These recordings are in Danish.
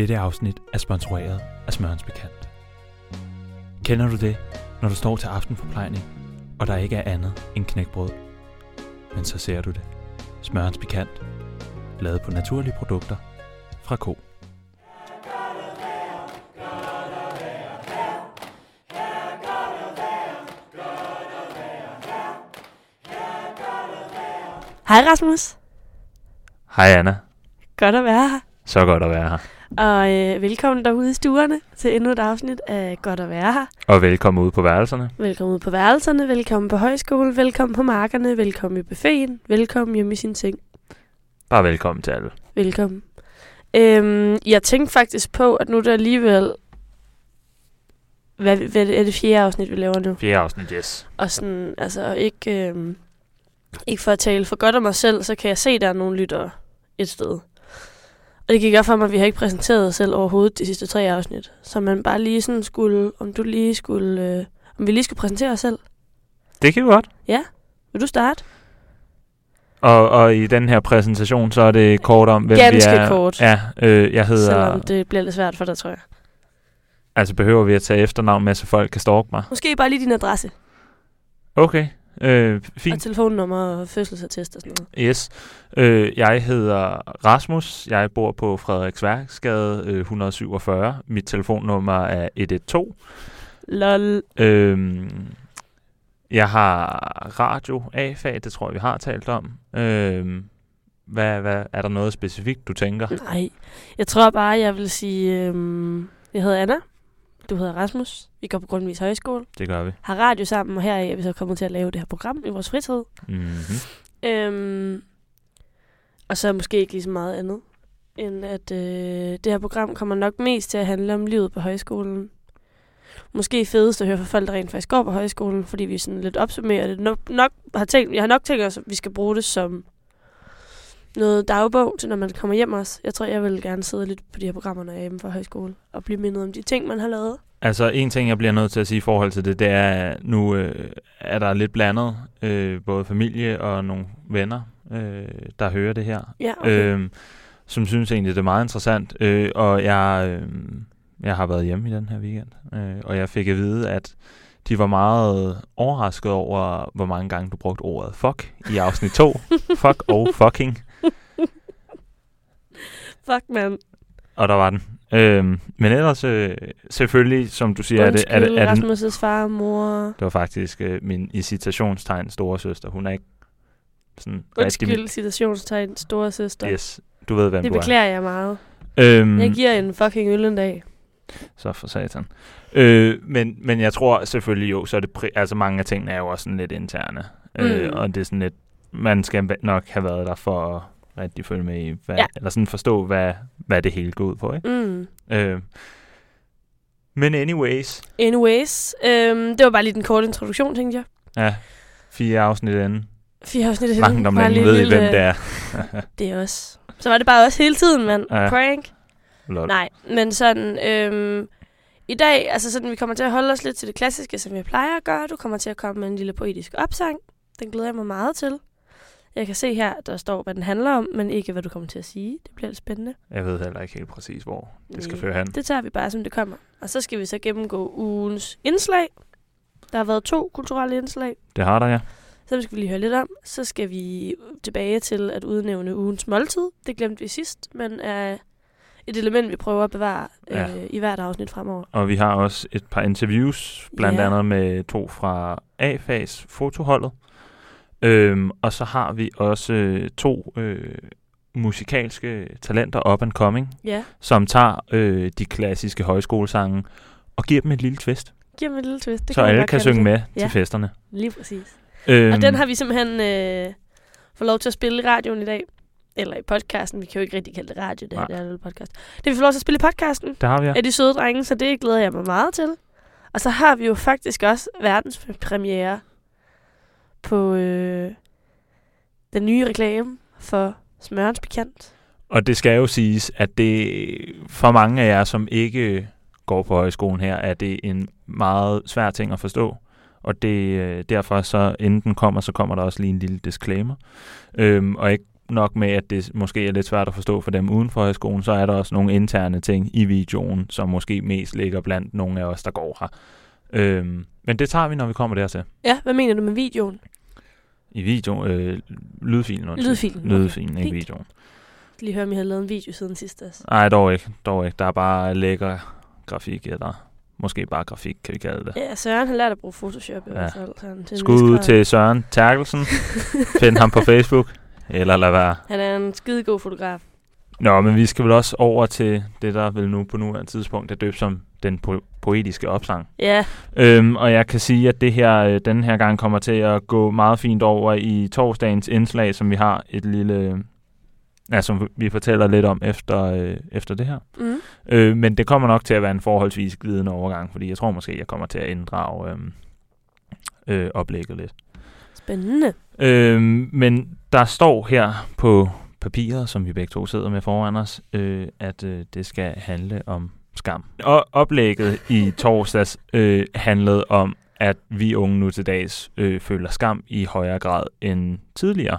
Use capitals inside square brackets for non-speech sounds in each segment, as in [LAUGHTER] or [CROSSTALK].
Dette afsnit er sponsoreret af Smørens Bekendt. Kender du det, når du står til aftenforplejning, og der ikke er andet end knækbrød? Men så ser du det. Smørens Bekendt. Lavet på naturlige produkter fra ko. Hej Rasmus. Hej Anna. Godt at være her. Så godt at være her. Og øh, velkommen derude i stuerne til endnu et afsnit af Godt at være her. Og velkommen ud på værelserne. Velkommen ud på værelserne, velkommen på højskole, velkommen på markerne, velkommen i buffeten, velkommen hjemme i sin seng. Bare velkommen til alle. Velkommen. Øhm, jeg tænkte faktisk på, at nu er det alligevel... Hvad, hvad er det fjerde afsnit, vi laver nu? Fjerde afsnit, yes. Og sådan, altså ikke, øhm, ikke for at tale for godt om mig selv, så kan jeg se, at der er nogle lyttere et sted. Og det gik op for mig, at vi har ikke præsenteret os selv overhovedet de sidste tre afsnit. Så man bare lige sådan skulle, om du lige skulle, øh, om vi lige skulle præsentere os selv. Det kan vi godt. Vil du starte? Og, og i den her præsentation, så er det kort om, hvem Ganske vi er. kort. Ja, øh, jeg hedder... Selvom det bliver lidt svært for dig, tror jeg. Altså behøver vi at tage efternavn med, så folk kan stalke mig? Måske bare lige din adresse. Okay, øh, Og fint. telefonnummer og fødselsattest og sådan noget. Yes. Øh, jeg hedder Rasmus. Jeg bor på Frederiksværksgade øh, 147. Mit telefonnummer er 112. Lol. Øh, jeg har radio A-fag, det tror jeg, vi har talt om. Øh, hvad, hvad, er der noget specifikt, du tænker? Nej. Jeg tror bare, jeg vil sige, øhm, jeg hedder Anna. Du hedder Rasmus. Vi går på Grundvis Højskole. Det gør vi. Har radio sammen, og her er vi så kommet til at lave det her program i vores fritid. Mm-hmm. Øhm, og så måske ikke lige så meget andet, end at øh, det her program kommer nok mest til at handle om livet på højskolen. Måske fedest at høre fra folk, der rent faktisk går på højskolen, fordi vi sådan lidt opsummerer det. Nok, nok har tænkt, jeg har nok tænkt os, at vi skal bruge det som noget dagbog til, når man kommer hjem også. Jeg tror, jeg vil gerne sidde lidt på de her programmer, når jeg er hjemme fra højskole, og blive mindet om de ting, man har lavet. Altså en ting, jeg bliver nødt til at sige i forhold til det, det er, nu øh, er der lidt blandet, øh, både familie og nogle venner, øh, der hører det her, Ja, okay. øh, som synes egentlig, det er meget interessant. Øh, og jeg, øh, jeg har været hjemme i den her weekend, øh, og jeg fik at vide, at de var meget overrasket over, hvor mange gange du brugte ordet fuck i afsnit 2. [LAUGHS] fuck og fucking. Fuck, man. Og der var den. Øh, men ellers, øh, selvfølgelig, som du siger, er det, er det, er det, Rasmus' far og mor. Det var faktisk øh, min i citationstegn store søster. Hun er ikke sådan Undskyld, citationstegn, store søster. Yes, du ved, hvem Det du er. beklager jeg meget. Øhm, Jeg giver en fucking øl en dag. Så for satan. Øh, men, men jeg tror selvfølgelig jo, så er det pri- altså mange af tingene er jo også sådan lidt interne. Øh, Mm. og det er sådan lidt, man skal nok have været der for at rigtig følge med i, hvad, Ja. eller sådan forstå, hvad, hvad det hele går ud på. Ikke? Mm. Øh, men anyways, Anyways, øhm, det var bare lige den korte introduktion, tænkte jeg. ja, fire afsnit inden. Fire afsnit Langt om længe ved I, hvem det er. [LAUGHS] Det er også. Så var det bare også hele tiden, mand. Ja. Prank. Lol. Nej, men sådan... Øhm, I dag, altså sådan, vi kommer til at holde os lidt til det klassiske, som jeg plejer at gøre. Du kommer til at komme med en lille poetisk opsang. Den glæder jeg mig meget til. Jeg kan se her, der står, hvad den handler om, men ikke, hvad du kommer til at sige. Det bliver lidt spændende. Jeg ved heller ikke helt præcis, hvor det skal Nej. føre hen. Det tager vi bare, som det kommer. Og så skal vi så gennemgå ugens indslag. Der har været to kulturelle indslag. Det har der, ja. Så skal vi lige høre lidt om. Så skal vi tilbage til at udnævne ugens måltid. Det glemte vi sidst, men er et element, vi prøver at bevare Ja. øh, i hvert afsnit fremover. Og vi har også et par interviews, blandt Ja. andet med to fra A-fags fotoholdet. Øhm, og så har vi også øh, to øh, musikalske talenter up and coming, Ja, som tager øh, de klassiske højskolesange og giver dem et lille twist, giv mig et lille twist. Det så man alle kan synge det. med Ja. til festerne. Lige præcis. Øhm, Og den har vi simpelthen øh, fået lov til at spille i radioen i dag. Eller i podcasten. Vi kan jo ikke rigtig kalde det radio, det her det er en podcast. Det vi får lov til at spille i podcasten. Der har vi ja. af de søde drenge, så det glæder jeg mig meget til. Og så har vi jo faktisk også verdens premiere på øh, den nye reklame for Smørens Pikant. Og det skal jo siges, at det for mange af jer, som ikke går på højskolen her, er det en meget svær ting at forstå. Og det øh, derfor så, inden den kommer, så kommer der også lige en lille disclaimer. Øhm, og ikke nok med, at det måske er lidt svært at forstå for dem uden for højskolen, så er der også nogle interne ting i videoen, som måske mest ligger blandt nogle af os, der går her. Øhm, men det tager vi, når vi kommer dertil. Ja, hvad mener du med videoen? I video, øh, lydfilen. undskyld. Lydfilen, okay. Lydfilen, ikke Fint. videoen. Jeg lige høre, om I har lavet en video siden sidst. Altså. Nej, dog ikke. Dog ikke. Der er bare lækker grafik, eller måske bare grafik, kan vi kalde det. Ja, Søren har lært at bruge Photoshop i Ja. hvert fald. Sådan, til Skud ud til Søren Terkelsen. [LAUGHS] Find ham på Facebook. Eller lad være. Han er en skidegod fotograf. Nå, men vi skal vel også over til det, der vel nu på nuværende tidspunkt er døbt som den po- poetiske opsang. Ja, Øhm, og jeg kan sige, at det her øh, den her gang kommer til at gå meget fint over i torsdagens indslag, som vi har et lille... Ja, som vi fortæller lidt om efter, øh, efter det her. mm. Øh, men det kommer nok til at være en forholdsvis glidende overgang, fordi jeg tror måske, jeg kommer til at inddrage øh, øh, oplægget lidt. spændende. Øh, men der står her på papiret, som vi begge to sidder med foran os, øh, at øh, det skal handle om skam. Og oplægget i torsdags øh, handlede om, at vi unge nu til dags øh, føler skam i højere grad end tidligere.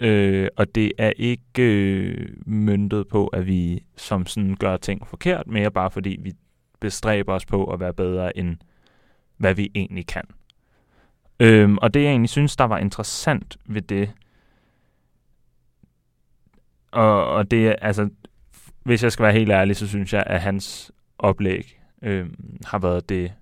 Øh, og det er ikke øh, myndet på, at vi som sådan gør ting forkert, mere bare fordi vi bestræber os på at være bedre end hvad vi egentlig kan. Øhm, og det jeg egentlig synes, der var interessant ved det, og, og det altså, hvis jeg skal være helt ærlig, så synes jeg, at hans oplæg øhm, har været det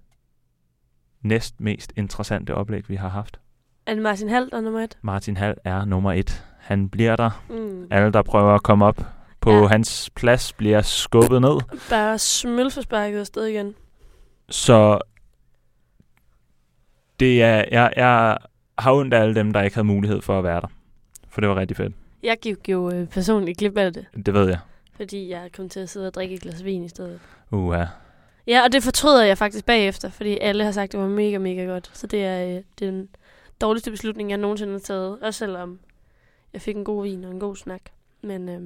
næst mest interessante oplæg, vi har haft. Er det Martin Hall, der er nummer et? Martin Hall er nummer et. Han bliver der. Mm. Alle, der prøver at komme op på Ja. hans plads, bliver skubbet ned. Bare smølfersparket afsted igen. Så det er, jeg, jeg har ondt af alle dem, der ikke havde mulighed for at være der. For det var rigtig fedt. Jeg gik jo øh, personligt glip af det, Det ved jeg. fordi jeg kom til at sidde og drikke et glas vin i stedet. Uha. Ja, og det fortryder jeg faktisk bagefter, fordi alle har sagt, at det var mega, mega godt. Så det er, øh, den dårligste beslutning, jeg nogensinde har taget. Også selvom jeg fik en god vin og en god snak. Men øh,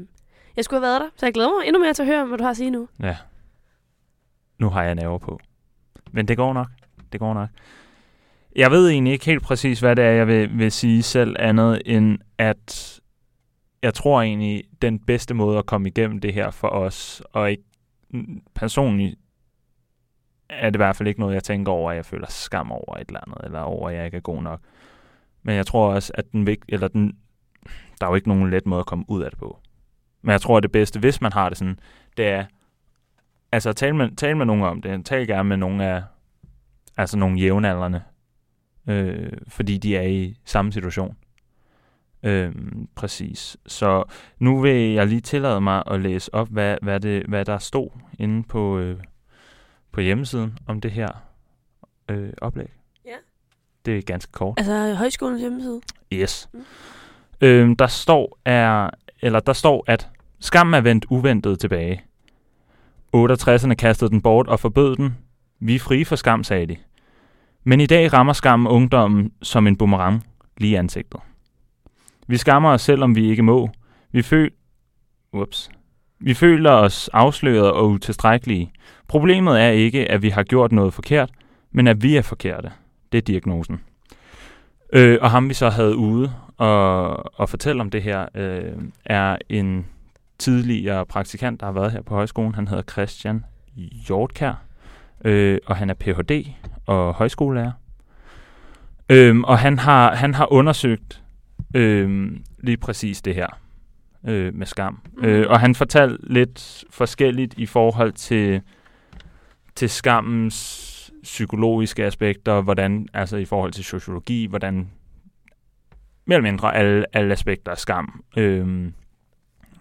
jeg skulle have været der, så jeg glæder mig endnu mere til at høre, hvad du har at sige nu. Ja. Nu har jeg nerver på. Men det går nok. Det går nok. Jeg ved egentlig ikke helt præcis, hvad det er, jeg vil, vil sige selv andet end, at jeg tror egentlig, den bedste måde at komme igennem det her for os, og ikke personligt, er det i hvert fald ikke noget, jeg tænker over, at jeg føler skam over et eller andet, eller over, at jeg ikke er god nok. Men jeg tror også, at den, vigt- eller den, der er jo ikke nogen let måde at komme ud af det på. Men jeg tror, at det bedste, hvis man har det sådan, det er, altså tale med, tale med nogen om det. Tal gerne med nogle af, altså nogle jævnaldrende, øh, fordi de er i samme situation. Øh, præcis. Så nu vil jeg lige tillade mig at læse op, hvad, hvad, det, hvad der stod inde på, øh, på hjemmesiden om det her øh, oplæg. Ja. Det er ganske kort. Altså højskolens hjemmeside. Yes. Mm. Øhm, der står er, eller der står, at skam er vendt uventet tilbage. 68'erne kastede den bort og forbød den. Vi er frie for skam, sagde de. Men i dag rammer skammen ungdommen som en boomerang lige ansigtet. Vi skammer os selv, om vi ikke må. Vi, føl Ups. vi føler os afsløret og utilstrækkelige. Problemet er ikke, at vi har gjort noget forkert, men at vi er forkerte. Det er diagnosen. Øh, og ham vi så havde ude og, og fortælle om det her, øh, er en tidligere praktikant, der har været her på højskolen. Han hedder Christian Hjortkær, øh, og han er Ph.D. og højskolelærer. Øh, og han har, han har undersøgt øh, lige præcis det her øh, med skam. Mhm. Øh, og han fortalte lidt forskelligt i forhold til, til skammens psykologiske aspekter, hvordan, altså i forhold til sociologi, hvordan mere eller mindre alle, alle aspekter af skam. Øhm,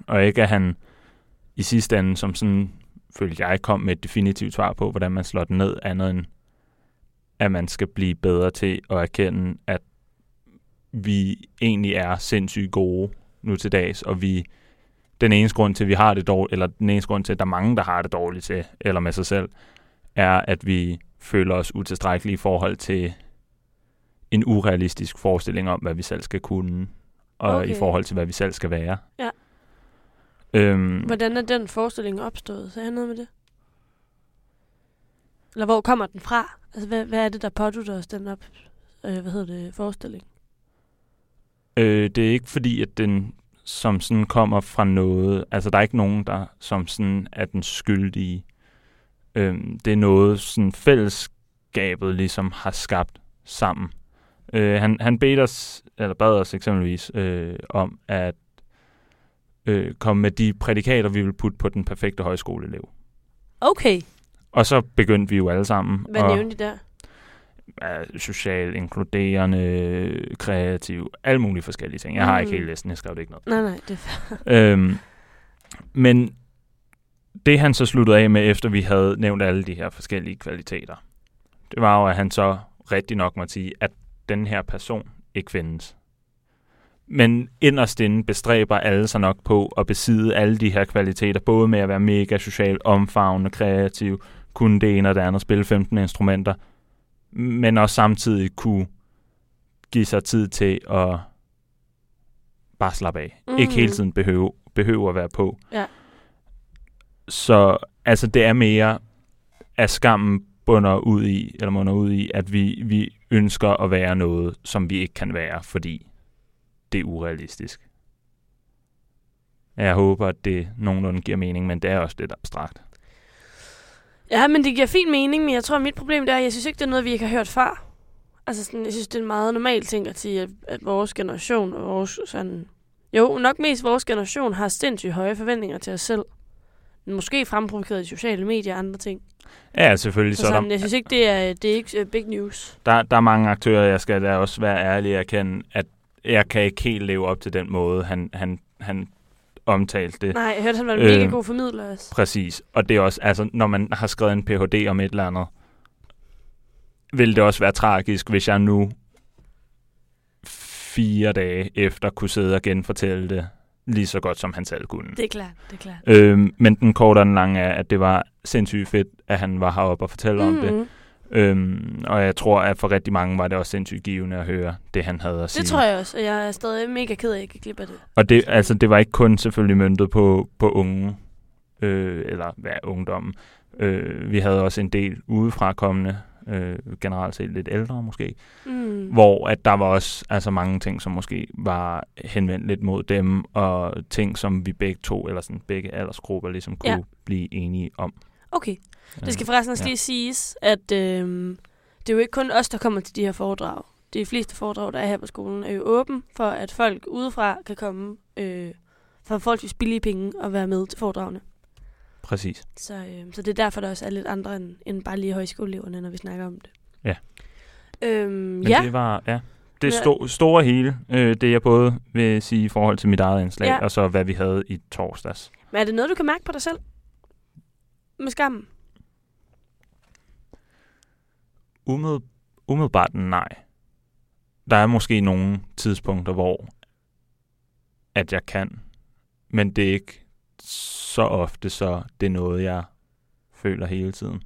og ikke at han i sidste ende, som sådan, følte jeg, kom med et definitivt svar på, hvordan man slår den ned, andet end at man skal blive bedre til at erkende, at vi egentlig er sindssygt gode nu til dags, og vi den eneste grund til, at vi har det dårligt, eller den eneste grund til, at der er mange, der har det dårligt til, eller med sig selv, er, at vi føler os utilstrækkelige i forhold til en urealistisk forestilling om, hvad vi selv skal kunne, og okay. I forhold til, hvad vi selv skal være. Ja. Øhm, Hvordan er den forestilling opstået? Så er noget med det? Eller hvor kommer den fra? Altså, hvad, hvad er det, der pådutter os den op, øh, hvad hedder det, forestilling? Øh, det er ikke fordi, at den som sådan kommer fra noget. Altså, der er ikke nogen, der som sådan er den skyldige. Øhm, det er noget, sådan fællesskabet ligesom har skabt sammen. Øh, han, han bed os, eller bad os eksempelvis, øh, om at øh, komme med de prædikater, vi vil putte på den perfekte højskoleelev. Okay. Og så begyndte vi jo alle sammen. Hvad at- nævnte de der? Er social, inkluderende, kreativ, alle mulige forskellige ting. Jeg har ikke Mm. helt listen, jeg skrev det ikke noget. Nej, nej, det er fair. øhm, men det han så sluttede af med, efter vi havde nævnt alle de her forskellige kvaliteter, det var jo, at han så rigtig nok måtte sige, at den her person ikke findes. Men inderst inde bestræber alle sig nok på at besidde alle de her kvaliteter, både med at være mega social, omfavnende, kreativ, kunne det ene og det andet, spille 15 instrumenter, men også samtidig kunne give sig tid til at bare slappe af. Mm. Ikke hele tiden behøve, behøve at være på. Ja. Så altså, det er mere, at skammen bunder ud i, eller munder ud i, at vi, vi ønsker at være noget, som vi ikke kan være, fordi det er urealistisk. Jeg håber, at det nogenlunde giver mening, men det er også lidt abstrakt. Ja, men det giver fin mening, men jeg tror, at mit problem det er, at jeg synes ikke, det er noget, vi ikke har hørt før. Altså, sådan, jeg synes, det er en meget normal ting at sige, at, at vores generation og vores sådan... Jo, nok mest vores generation har sindssygt høje forventninger til os selv. Måske fremprovokeret i sociale medier og andre ting. Ja, selvfølgelig. Så, Så, sådan, der, jeg synes ikke, det er, det er ikke uh, big news. der, der er mange aktører, jeg skal da også være ærlig at erkende, at jeg kan ikke helt leve op til den måde, han, han, han omtalte det. Nej, jeg hørte, han var en Øh. mega god formidler også. Præcis. Og det er også, altså, når man har skrevet en Ph.D. om et eller andet, vil det også være tragisk, hvis jeg nu fire dage efter kunne sidde og genfortælle det lige så godt, som han selv kunne. Det er klart, det er klart. Øhm, men den korte og den lange er, at det var sindssygt fedt, at han var heroppe og fortælle mm. om det. Øhm, og jeg tror, at for rigtig mange var det også sindssygt givende at høre det, han havde at sige. Det tror jeg også, og jeg er stadig mega ked af, at jeg ikke glip af det. Og det, altså, det var ikke kun selvfølgelig møntet på, på unge, øh, eller hvad ungdommen. Øh, vi havde også en del udefra kommende, øh, generelt set lidt ældre måske, Mm. hvor at der var også altså, mange ting, som måske var henvendt lidt mod dem, og ting, som vi begge to, eller sådan begge aldersgrupper, ligesom kunne ja. blive enige om. Okay. Det skal Øh, forresten også ja. lige siges, at øhm, det er jo ikke kun os, der kommer til de her foredrag. De fleste foredrag, der er her på skolen, er jo åben for, at folk udefra kan komme øh, for folks billige penge og være med til foredragene. Præcis. Så, øh, så det er derfor, der også er lidt andre end, end bare lige højskoleeleverne, når vi snakker om det. Ja. Øhm, Men ja, det var, ja, det sto- store hele, øh, det jeg både vil sige i forhold til mit eget indslag, ja. og så hvad vi havde i torsdags. men er det noget, du kan mærke på dig selv? Med skammen? Umiddel, umiddelbart nej. Der er måske nogle tidspunkter, hvor at jeg kan, men det er ikke så ofte, så det er noget, jeg føler hele tiden.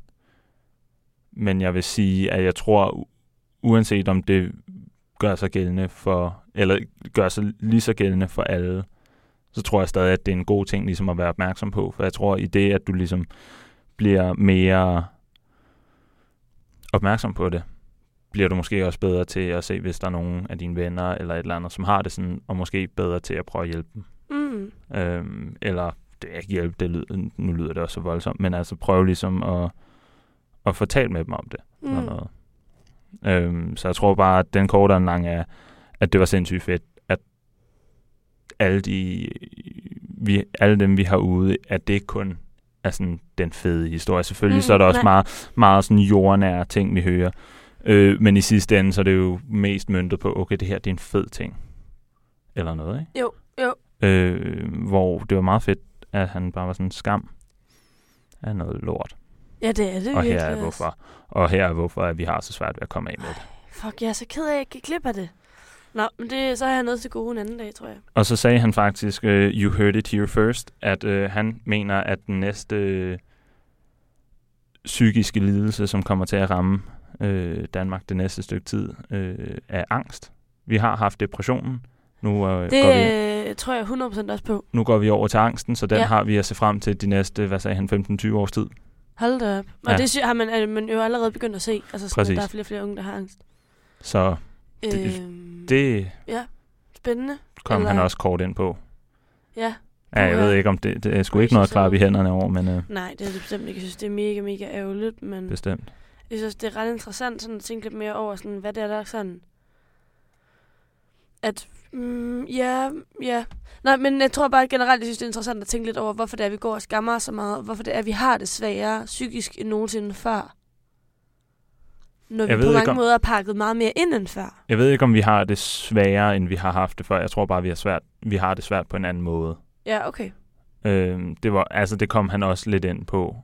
Men jeg vil sige, at jeg tror, uanset om det gør sig gældende for, eller gør sig lige så gældende for alle, så tror jeg stadig, at det er en god ting ligesom at være opmærksom på. For jeg tror, i det, at du ligesom bliver mere opmærksom på det, bliver du måske også bedre til at se, hvis der er nogen af dine venner eller et eller andet, som har det sådan, og måske bedre til at prøve at hjælpe dem. Mm. Øhm, eller det er ikke hjælpe, det lyder, nu lyder det også så voldsomt, men altså prøve ligesom at, at fortælle med dem om det. Mm. Eller noget. Øhm, så jeg tror bare, at den korte og den lange er, at det var sindssygt fedt, at alle, de, vi, alle dem, vi har ude, at det ikke kun er sådan den fede historie. Selvfølgelig mm, så er der Mm, også nej. meget, meget sådan jordnære ting, vi hører. Øh, men i sidste ende, så er det jo mest møntet på, okay, det her det er en fed ting. Eller noget, ikke? Jo, jo. Øh, hvor det var meget fedt, at han bare var sådan skam af noget lort. Ja, det er det Og her er hvorfor. Og her er hvorfor, at vi har så svært ved at komme af med det. Fuck, jeg er så ked af, at jeg ikke glip af det. Nå, men det, så har jeg noget til gode en anden dag, tror jeg. Og så sagde han faktisk, uh, you heard it here first, at uh, han mener, at den næste øh, psykiske lidelse, som kommer til at ramme øh, Danmark det næste stykke tid, øh, er angst. Vi har haft depressionen. Nu, øh, Det går vi, øh, tror jeg 100% også på. nu går vi over til angsten, så den Ja. har vi at se frem til de næste, hvad sagde han, 15-20 års tid. Hold da op. Og Ja. det har man, er man jo allerede begyndt at se. Altså, sådan, at der er flere og flere unge, der har angst. Så Det- det Spændende. kom Eller- han også kort ind på. Ja. Ja, jeg ved ikke, om det, det er sgu ikke noget at klappe i hænderne over, men øh, Nej, det er det bestemt ikke. Jeg synes, det er mega, mega ærgerligt, men bestemt. jeg synes, det er ret interessant sådan at tænke lidt mere over, sådan, hvad det er, der er sådan... At, mm, ja, ja. Nej, men jeg tror bare generelt, jeg synes, det er interessant at tænke lidt over, hvorfor det er, vi går og skammer os så meget, og hvorfor det er, vi har det sværere psykisk end nogensinde før. Når vi Jeg på ved ikke, mange om- måder er pakket meget mere ind end før. Jeg ved ikke, om vi har det sværere, end vi har haft det før. Jeg tror bare, vi har, svært, vi har det svært på en anden måde. Ja, okay. Øh, det, var, altså, det kom han også lidt ind på.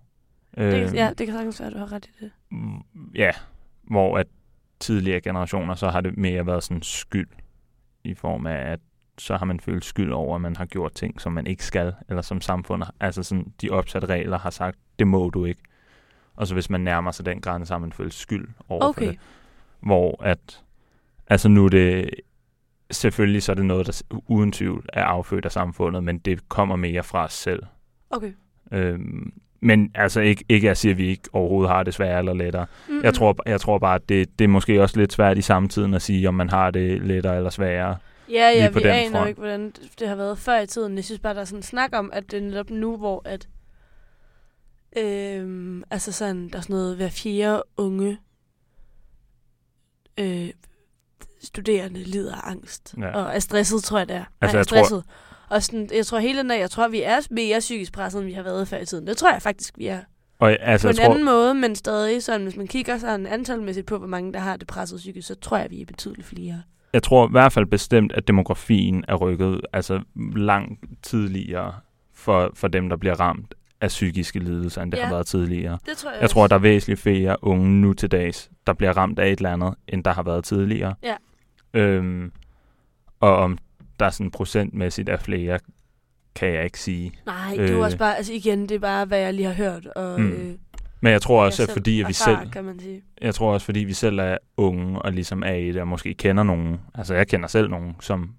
Øh, Det, ja, det kan sagtens være, at du har ret i det. ja, hvor at tidligere generationer, så har det mere været sådan skyld i form af, at så har man følt skyld over, at man har gjort ting, som man ikke skal, eller som samfundet, altså sådan, de opsatte regler har sagt, det må du ikke. Og så hvis man nærmer sig den grænse, så har man følt skyld over for Okay. det. Hvor at, altså nu er det, selvfølgelig så er det noget, der uden tvivl er affødt af samfundet, men det kommer mere fra os selv. Okay. Øhm, men altså ikke, ikke at sige, at vi ikke overhovedet har det sværere eller lettere. Mm-hmm. Jeg tror, jeg tror bare, at det, det er måske også lidt svært i samtiden at sige, om man har det lettere eller sværere. Ja, ja, vi aner front. ikke, hvordan det- det har været før i tiden. Jeg synes bare, der er sådan en snak om, at det er netop nu, hvor at, øhm, altså sådan, der er sådan noget hver fjerde unge øh, studerende lider af angst. Ja. Og er stresset, tror jeg, det er. Altså, Nej, er jeg tror- stresset. Og sådan, jeg tror hele den jeg tror, vi er mere psykisk presset, end vi har været før i tiden. Det tror jeg faktisk, vi er. Og altså, på jeg en tror, anden måde, men stadig sådan, hvis man kigger sådan antalmæssigt på, hvor mange der har det presset psykisk, så tror jeg, vi er betydeligt flere. jeg tror i hvert fald bestemt, at demografien er rykket altså langt tidligere for, for dem, der bliver ramt af psykiske lidelser, end det Ja. har været tidligere. Det tror jeg, Jeg tror, at der er væsentligt flere unge nu til dags, der bliver ramt af et eller andet, end der har været tidligere. Ja. Øhm, og om der sådan procentmæssigt er flere, kan jeg ikke sige. Nej, det er Øh. også bare, altså igen, det er bare, hvad jeg lige har hørt. Og, Mm. øh, Men jeg tror jeg også, at fordi at vi erfarer, selv, kan man sige. jeg tror også, fordi vi selv er unge og ligesom er i det, og måske kender nogen. Altså, jeg kender selv nogen, som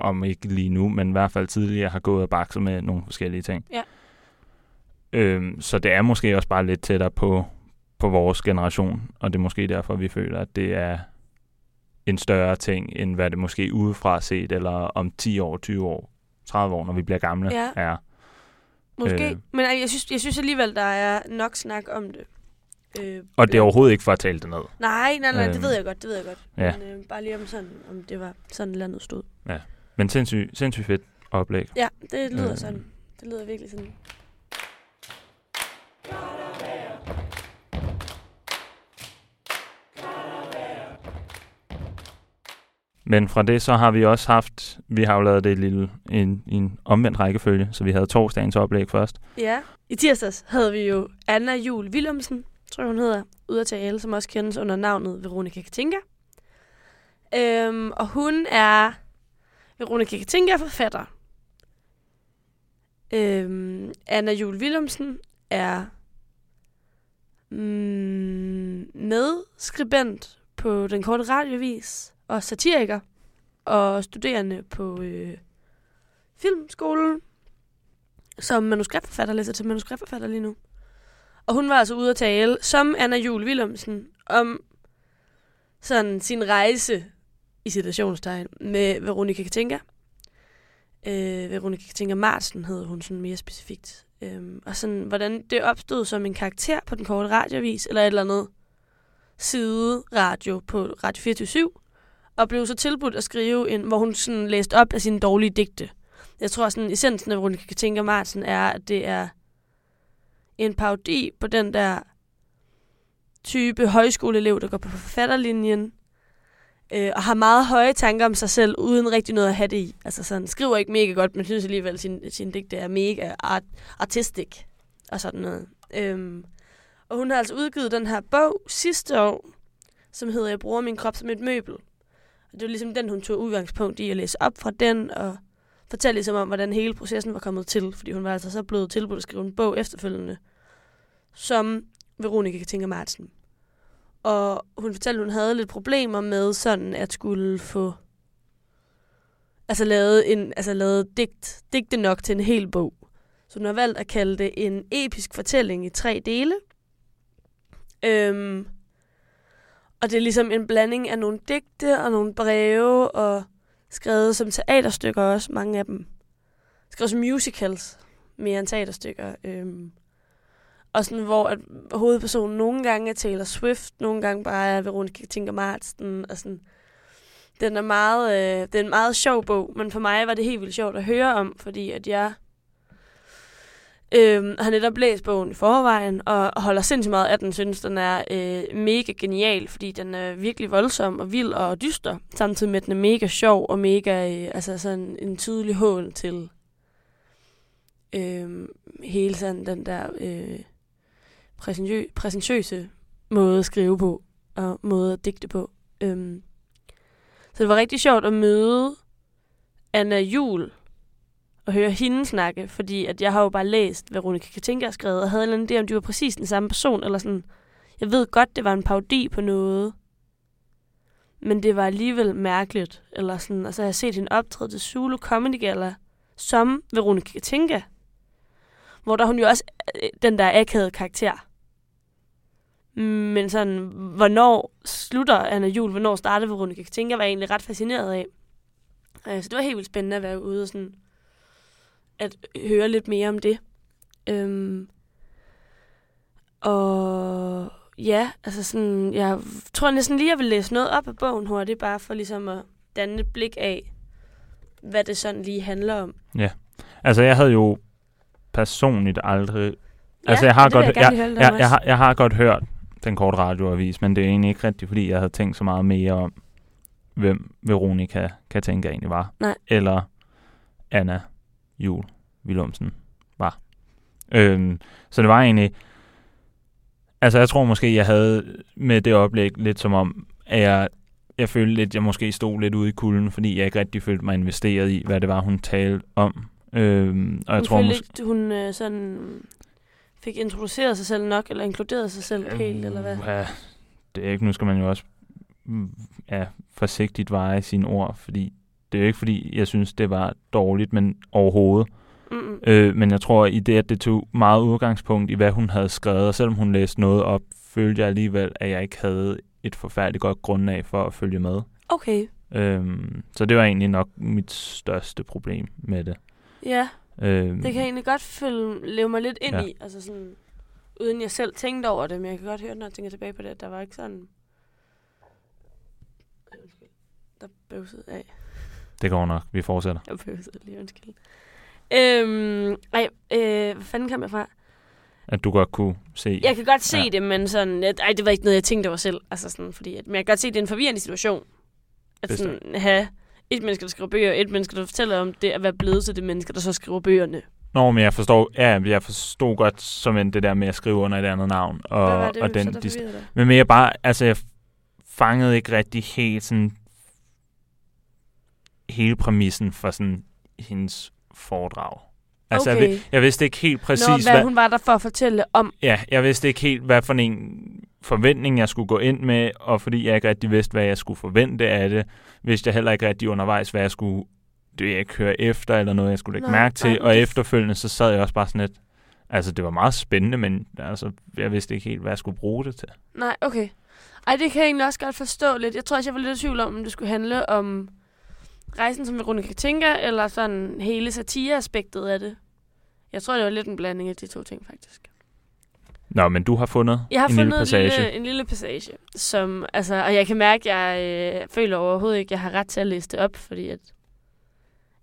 om ikke lige nu, men i hvert fald tidligere har gået og bakset med nogle forskellige ting. Ja. Øhm, så det er måske også bare lidt tættere på, på vores generation, og det er måske derfor, vi føler, at det er en større ting, end hvad det måske udefra set, eller om 10 år, 20 år, 30 år, når vi bliver gamle, Ja. er. Måske. Øh. Øh. Men jeg synes, jeg synes alligevel, der er nok snak om det. Øh, Og det er blandt- overhovedet ikke for at tale det ned. Nej, nej, nej, Øhm. det ved jeg godt, det ved jeg godt. Ja. Men øh, bare lige om sådan, om det var sådan landet stod. Men sindssygt, sindssygt fedt oplæg. Ja, det lyder Øh. øh. sådan. Det lyder virkelig sådan. Men fra det, så har vi også haft, vi har jo lavet det lille, en, en omvendt rækkefølge, så vi havde torsdagens oplæg først. Ja. I tirsdags havde vi jo Anna Jul Willumsen, tror jeg hun hedder, ude af tale, som også kendes under navnet Veronica Katinka. Øhm, og hun er Veronica Katinka er forfatter. Øhm, Anna Jul Willumsen er mm, medskribent på Den Korte Radiovis og satiriker og studerende på øh, filmskolen som manuskriptforfatter, læser til manuskriptforfatter lige nu. Og hun var altså ude at tale, som Anna Jul Willumsen, om sådan sin rejse, i citationstegn, med Veronica Katinka. Øh, Veronica Katinka Marsen hed hun sådan mere specifikt. Øhm, og sådan, hvordan det opstod som en karakter på den korte radiovis, eller et eller andet side radio på Radio 24 og blev så tilbudt at skrive en, hvor hun sådan læste op af sine dårlige digte. Jeg tror sådan, essensen af Veronica Katinka Martin er, at det er en parodi på den der type højskoleelev, der går på forfatterlinjen, øh, og har meget høje tanker om sig selv, uden rigtig noget at have det i. Altså sådan, skriver ikke mega godt, men synes alligevel, at sin, sin digte er mega art, artistik og sådan noget. Øhm, og hun har altså udgivet den her bog sidste år, som hedder Jeg bruger min krop som et møbel. Og det var ligesom den, hun tog udgangspunkt i at læse op fra den, og fortælle ligesom om, hvordan hele processen var kommet til, fordi hun var altså så blevet tilbudt at skrive en bog efterfølgende, som Veronica Katinka Martin. Og hun fortalte, at hun havde lidt problemer med sådan at skulle få altså lavet, en, altså lavet digt, digte nok til en hel bog. Så hun har valgt at kalde det en episk fortælling i tre dele. Øhm, og det er ligesom en blanding af nogle digte og nogle breve og skrevet som teaterstykker også, mange af dem. Skrevet som musicals mere end teaterstykker. Øhm, og sådan, hvor at hovedpersonen nogle gange er Taylor Swift, nogle gange bare er Veronica Tinker Martin, og sådan. Den er meget, øh, det er en meget sjov bog, men for mig var det helt vildt sjovt at høre om, fordi at jeg øh, har netop læst bogen i forvejen, og holder sindssygt meget af den, synes den er øh, mega genial, fordi den er virkelig voldsom og vild og dyster, samtidig med at den er mega sjov og mega, øh, altså sådan en tydelig hån til øh, hele sådan den der øh, præsentø- præsentøse måde at skrive på, og måde at digte på. Øhm. så det var rigtig sjovt at møde Anna Jul og høre hende snakke, fordi at jeg har jo bare læst, hvad Veronica Katinka har skrevet, og havde en eller anden idé, om de var præcis den samme person, eller sådan. Jeg ved godt, det var en parodi på noget, men det var alligevel mærkeligt. Eller sådan, og så har jeg set hende optræde til Zulu Comedy Gala som Veronica Katinka, hvor der hun jo også øh, den der akavede karakter. Men sådan, hvornår slutter Anna Jul, hvornår starter Veronica Katinka, var jeg egentlig ret fascineret af. Øh, så det var helt vildt spændende at være ude og sådan at høre lidt mere om det. Øhm, og ja, altså sådan, jeg tror næsten lige, jeg vil læse noget op af bogen hurtigt, bare for ligesom at danne et blik af, hvad det sådan lige handler om. Ja, altså jeg havde jo personligt aldrig... Ja, altså jeg har, godt, jeg jeg, jeg, jeg, har, jeg har godt hørt den korte radioavis, men det er egentlig ikke rigtigt, fordi jeg havde tænkt så meget mere om, hvem Veronica Katinka egentlig var. Nej. Eller Anna Jul Willumsen var. Øhm, så det var egentlig... Altså jeg tror måske, jeg havde med det oplæg lidt som om, at jeg, jeg følte lidt, jeg måske stod lidt ude i kulden, fordi jeg ikke rigtig følte mig investeret i, hvad det var, hun talte om. Øhm, og jeg hun tror følte måske... ikke, hun øh, sådan fik introduceret sig selv nok, eller inkluderet sig selv helt, eller hvad? Ja, det er ikke, nu skal man jo også mm, ja, forsigtigt veje sine ord, fordi det er jo ikke, fordi jeg synes, det var dårligt, men overhovedet. Mm-mm. Øh, men jeg tror, i det, at det tog meget udgangspunkt i, hvad hun havde skrevet, og selvom hun læste noget op, følte jeg alligevel, at jeg ikke havde et forfærdeligt godt grundlag for at følge med. Okay, Øhm, så det var egentlig nok mit største problem med det. ja, Øhm, det kan jeg egentlig godt følge, leve mig lidt ind Ja. i, altså sådan, uden jeg selv tænkte over det, men jeg kan godt høre, når jeg tænker tilbage på det, at der var ikke sådan... Der bøvsede af. Det går nok. Vi fortsætter. Jeg bøvsede lige, undskyld. Øhm, ej, øh, hvad fanden kom jeg fra? At du godt kunne se. Jeg kan godt se ja. det, men sådan, at, ej, det var ikke noget, jeg tænkte over selv. Altså sådan, fordi, at, men jeg kan godt se, at det er en forvirrende situation. At Bestemt. sådan, have et menneske, der skriver bøger, og et menneske, der fortæller om det at være blevet til det menneske, der så skriver bøgerne. Nå, men jeg forstår, ja, jeg forstod godt som en det der med at skrive under et andet navn. Og, Hvad var det, og den, så der dig? Men mere bare, altså jeg fangede ikke rigtig helt sådan hele præmissen for sådan hendes foredrag. Altså jeg, Okay. vid- jeg vidste ikke helt præcis, Nå, hvad, hvad, hun var der for at fortælle om. ja, jeg vidste ikke helt, hvad for en forventning, jeg skulle gå ind med, og fordi jeg ikke rigtig vidste, hvad jeg skulle forvente af det, vidste jeg heller ikke rigtig undervejs, hvad jeg skulle det jeg ikke høre efter, eller noget, jeg skulle lægge Nej, mærke til. nej, Og efterfølgende, så sad jeg også bare sådan lidt, altså det var meget spændende, men altså, jeg vidste ikke helt, hvad jeg skulle bruge det til. Nej, okay. Ej, det kan jeg egentlig også godt forstå lidt. Jeg tror også, jeg var lidt i tvivl om, om det skulle handle om rejsen som Veronica tænker, eller sådan hele satireaspektet af det. Jeg tror, det var lidt en blanding af de to ting, faktisk. Nå, men du har fundet Jeg har en fundet lille passage. En, lille, en lille passage, som, altså, og jeg kan mærke, at jeg øh, føler overhovedet ikke, at jeg har ret til at læse det op, fordi at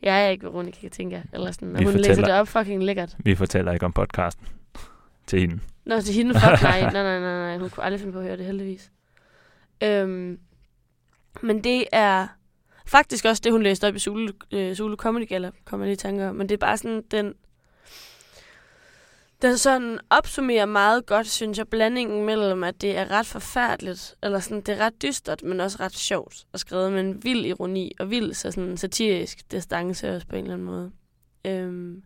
jeg er ikke Veronica tænker, eller sådan, og Vi hun læser fortæller- det op fucking lækkert. Vi fortæller ikke om podcasten til hende. Nå, til hende, fuck nej, [LAUGHS] nej, nej, nej, nej, hun kunne aldrig finde på at høre det, heldigvis. Øhm, men det er faktisk også det, hun læste op i Zulu, øh, Zulu Comedy Gala, kommer jeg lige i tanke om. Men det er bare sådan, den, den sådan opsummerer meget godt, synes jeg, blandingen mellem, at det er ret forfærdeligt, eller sådan, det er ret dystert, men også ret sjovt, og skrevet med en vild ironi, og vild så sådan satirisk distance også på en eller anden måde. Øhm,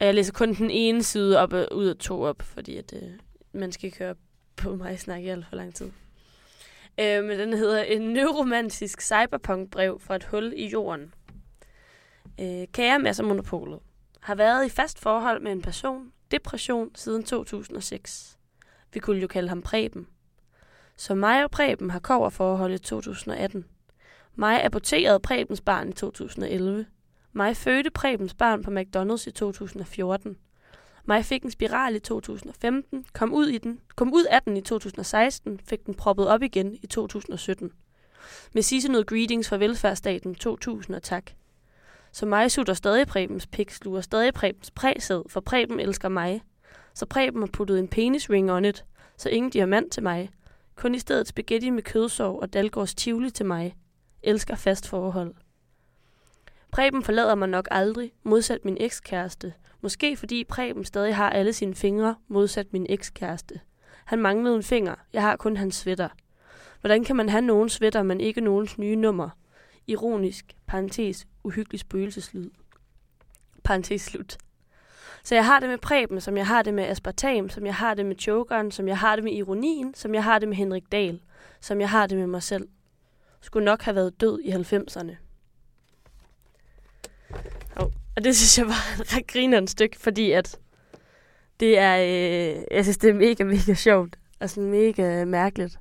og jeg læser kun den ene side op og ud af to op, fordi at, øh, man skal ikke høre på mig snakke i alt for lang tid. Øh, men den hedder En neuromantisk cyberpunk-brev fra et hul i jorden. Øh, kære masser Monopolet. Har været i fast forhold med en person, depression, siden 2006. Vi kunne jo kalde ham Preben. Så mig og Preben har koverforhold i 2018. Mig aborterede Prebens barn i 2011. Mig fødte Prebens barn på McDonald's i 2014. Mig fik en spiral i 2015, kom ud, i den, kom ud af den i 2016, fik den proppet op igen i 2017. Med sidste noget greetings fra velfærdsstaten 2000 og tak. Så mig sutter stadig Prebens pik, sluger stadig Prebens præsæd, for Preben elsker mig. Så Preben har puttet en penisring on it, så ingen diamant til mig. Kun i stedet spaghetti med kødsov og Dalgårds tivoli til mig. Elsker fast forhold. Preben forlader mig nok aldrig, modsat min ekskæreste. Måske fordi Preben stadig har alle sine fingre, modsat min ekskæreste. Han manglede en finger, jeg har kun hans sweater. Hvordan kan man have nogen sweater, men ikke nogens nye nummer? Ironisk, parentes, uhyggelig spøgelseslyd. Parentes slut. Så jeg har det med Preben, som jeg har det med aspartam, som jeg har det med Jokeren, som jeg har det med ironien, som jeg har det med Henrik Dahl, som jeg har det med mig selv. Skulle nok have været død i 90'erne. Oh, og det synes jeg var et [LAUGHS] ret grinerende stykke, fordi at det er, øh, jeg synes, det er mega, mega sjovt. Og sådan mega mærkeligt.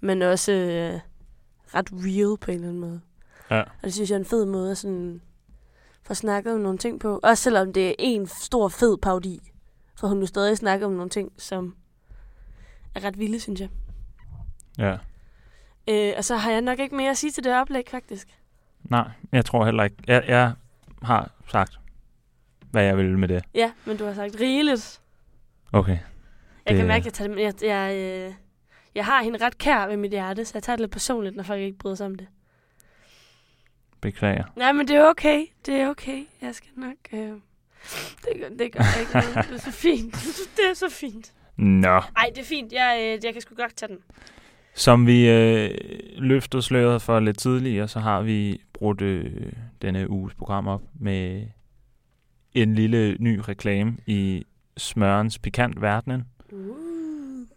Men også øh, ret real på en eller anden måde. Ja. Og det synes jeg er en fed måde at sådan få snakket om nogle ting på. Også selvom det er en stor fed parodi. For hun nu stadig snakker om nogle ting, som er ret vilde, synes jeg. Ja. Øh, og så har jeg nok ikke mere at sige til det oplæg, faktisk. Nej, jeg tror heller ikke. Jeg, jeg har sagt, hvad jeg vil med det. Ja, men du har sagt rigeligt. Okay. Jeg Det- kan mærke, at jeg, tager det, jeg, jeg, øh, jeg har hende ret kær ved mit hjerte, så jeg tager det lidt personligt, når folk ikke bryder sig om det. Beklager. Nej, men det er okay. Det er okay. Jeg skal nok... Øh, det, gør, det gør ikke noget. Det er så fint. [LAUGHS] Det er så fint. Nå. Ej, det er fint. Jeg, øh, jeg kan sgu godt tage den. Som vi øh, løftede sløret for lidt tidligere, så har vi brugt øh, denne uges program op med en lille ny reklame i smørens pikant verdenen. Uh.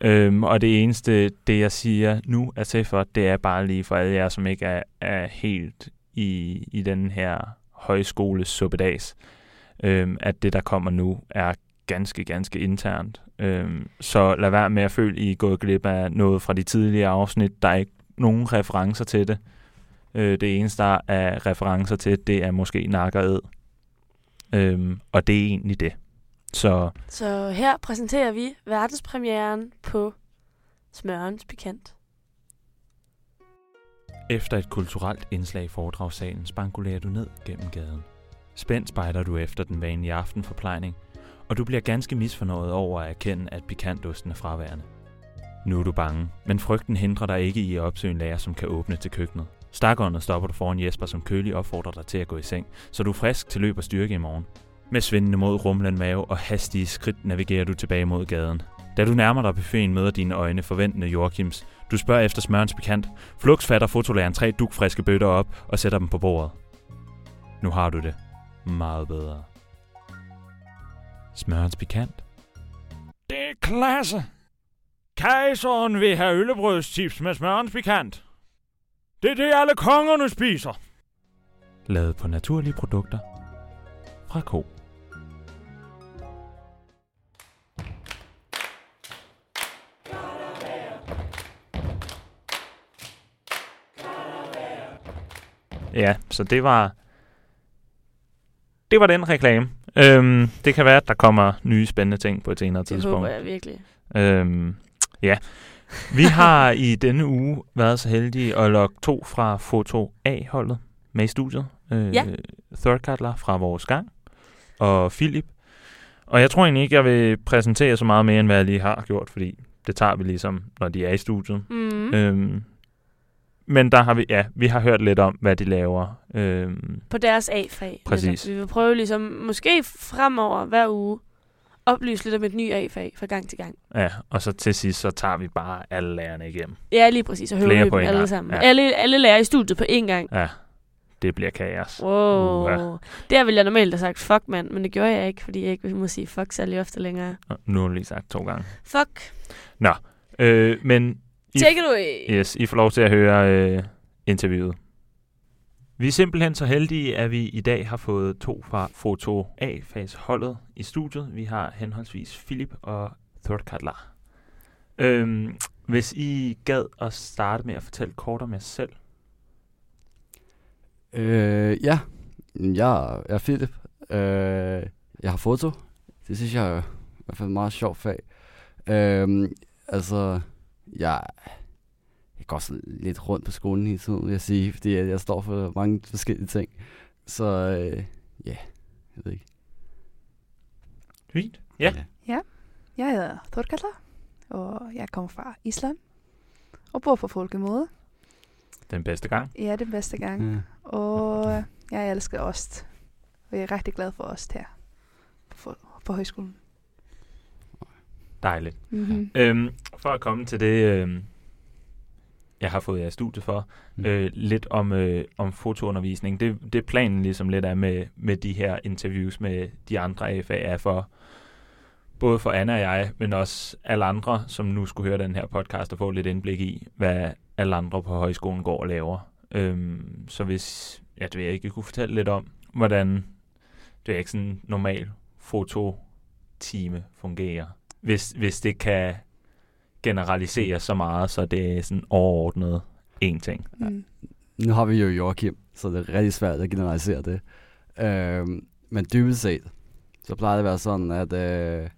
Øhm, og det eneste, det jeg siger nu er til for, det er bare lige for alle jer, som ikke er, er helt i, i den her højskole suppedags, øhm, at det, der kommer nu, er ganske, ganske internt. Øhm, så lad være med at føle, I er gået glip af noget fra de tidligere afsnit. Der er ikke nogen referencer til det. Øh, det eneste, der er referencer til, det er måske nakkered. Øhm, og det er egentlig det. Så Så her præsenterer vi verdenspremieren på Smørens Pikant. Efter et kulturelt indslag i foredragssalen spankulerer du ned gennem gaden. Spændt spejder du efter den vanlige aftenforplejning, og du bliver ganske misfornøjet over at erkende, at pikantosten er fraværende. Nu er du bange, men frygten hindrer dig ikke i at opsøge en lærer, som kan åbne til køkkenet. Stakåndet stopper du foran Jesper, som kølig opfordrer dig til at gå i seng, så du er frisk til løb og styrke i morgen. Med svindende mod rumlen mave og hastige skridt navigerer du tilbage mod gaden. Da du nærmer dig buffeten, møder dine øjne forventende Joachims. Du spørger efter smørens pikant, Flux fatter fotolæreren tre dugfriske bøtter op og sætter dem på bordet. Nu har du det meget bedre. Smørens pikant. Det er klasse. Kejseren vil have øllebrødstips med smørens pikant. Det er det, alle kongerne spiser. Lavet på naturlige produkter fra ko. Ja, så det var det var den reklame. Øhm, det kan være, at der kommer nye spændende ting på et senere Det tidspunkt. håber jeg virkelig. Øhm, ja. Vi har i denne uge været så heldige at lokke to fra Foto A-holdet med i studiet. Øh, Ja. Third fra vores gang, og Philip. Og jeg tror egentlig ikke, jeg vil præsentere så meget mere, end hvad jeg lige har gjort, fordi det tager vi ligesom, når de er i studiet. Mm. Øhm, men der har vi, ja, vi har hørt lidt om, hvad de laver. Øhm, På deres A-fag. Præcis. Vi vil prøve ligesom, måske fremover hver uge, oplyse lidt om et nyt A-fag fra gang til gang. ja, og så til sidst, så tager vi bare alle lærerne igennem. Ja, lige præcis. Og hører dem alle sammen. Ja. Alle, alle lærer i studiet på én gang. Ja, det bliver kaos. Wow. Uha. Der ville jeg normalt have sagt fuck, mand, men det gjorde jeg ikke, fordi jeg ikke må sige fuck særlig ofte længere. Nå, Nu har du lige sagt to gange. Fuck. Øh, men I, Take it away. yes, I får lov til at høre øh, interviewet. Vi er simpelthen så heldige, at vi i dag har fået to fra Foto A-fags holdet i studiet. Vi har henholdsvis Philip og Third Cutler. Øhm, hvis I gad at starte med at fortælle kort om jer selv. Øh, ja, Jeg er Philip. Øh, jeg har foto. Det synes jeg er i hvert fald et meget sjovt fag. Øh, altså, jeg, jeg går sådan lidt rundt på skolen hele tiden, vil jeg sige, fordi jeg, jeg står for mange forskellige ting. Så øh, ja, jeg ved ikke. Fint. Ja. Jeg hedder Thorkalla, og jeg kommer fra Island og bor på Folkemode. Den bedste gang. Ja, den bedste gang. Ja. Og jeg elsker ost, og jeg er rigtig glad for ost her på, på højskolen. Dejligt. Mm-hmm. Øhm, for at komme til det, øhm, jeg har fået jer i studie for, Mm. øh, lidt om, øh, om fotoundervisning. Det, det planen ligesom lidt er med, med de her interviews med de andre AFA er for, både for Anna og jeg, men også alle andre, som nu skulle høre den her podcast og få lidt indblik i, hvad alle andre på højskolen går og laver. Øhm, så hvis, ja, det vil jeg ikke kunne fortælle lidt om, hvordan det er ikke sådan en normal fototime fungerer. Hvis, hvis det kan generalisere så meget, så det er sådan overordnet en ting. Mm. Nu har vi jo Joachim, så det er rigtig svært at generalisere det. Øhm, men dybest set, så plejer det at være sådan, at, øh,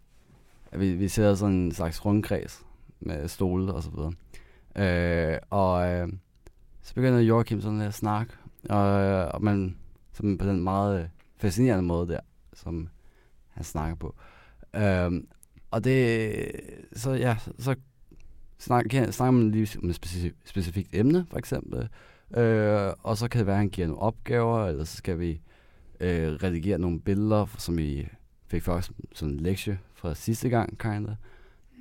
at vi, vi sidder sådan en slags rundkreds med stole og så videre. Øh, og øh, så begynder Joachim sådan at snakke, og, og man som på den meget øh, fascinerende måde der, som han snakker på. Øhm, og det, så ja, så snakker, snakker man lige om et specifikt, specifikt emne, for eksempel. Øh, og så kan det være, at han giver nogle opgaver, eller så skal vi øh, redigere nogle billeder, som vi fik først sådan en lektie fra sidste gang, kinda,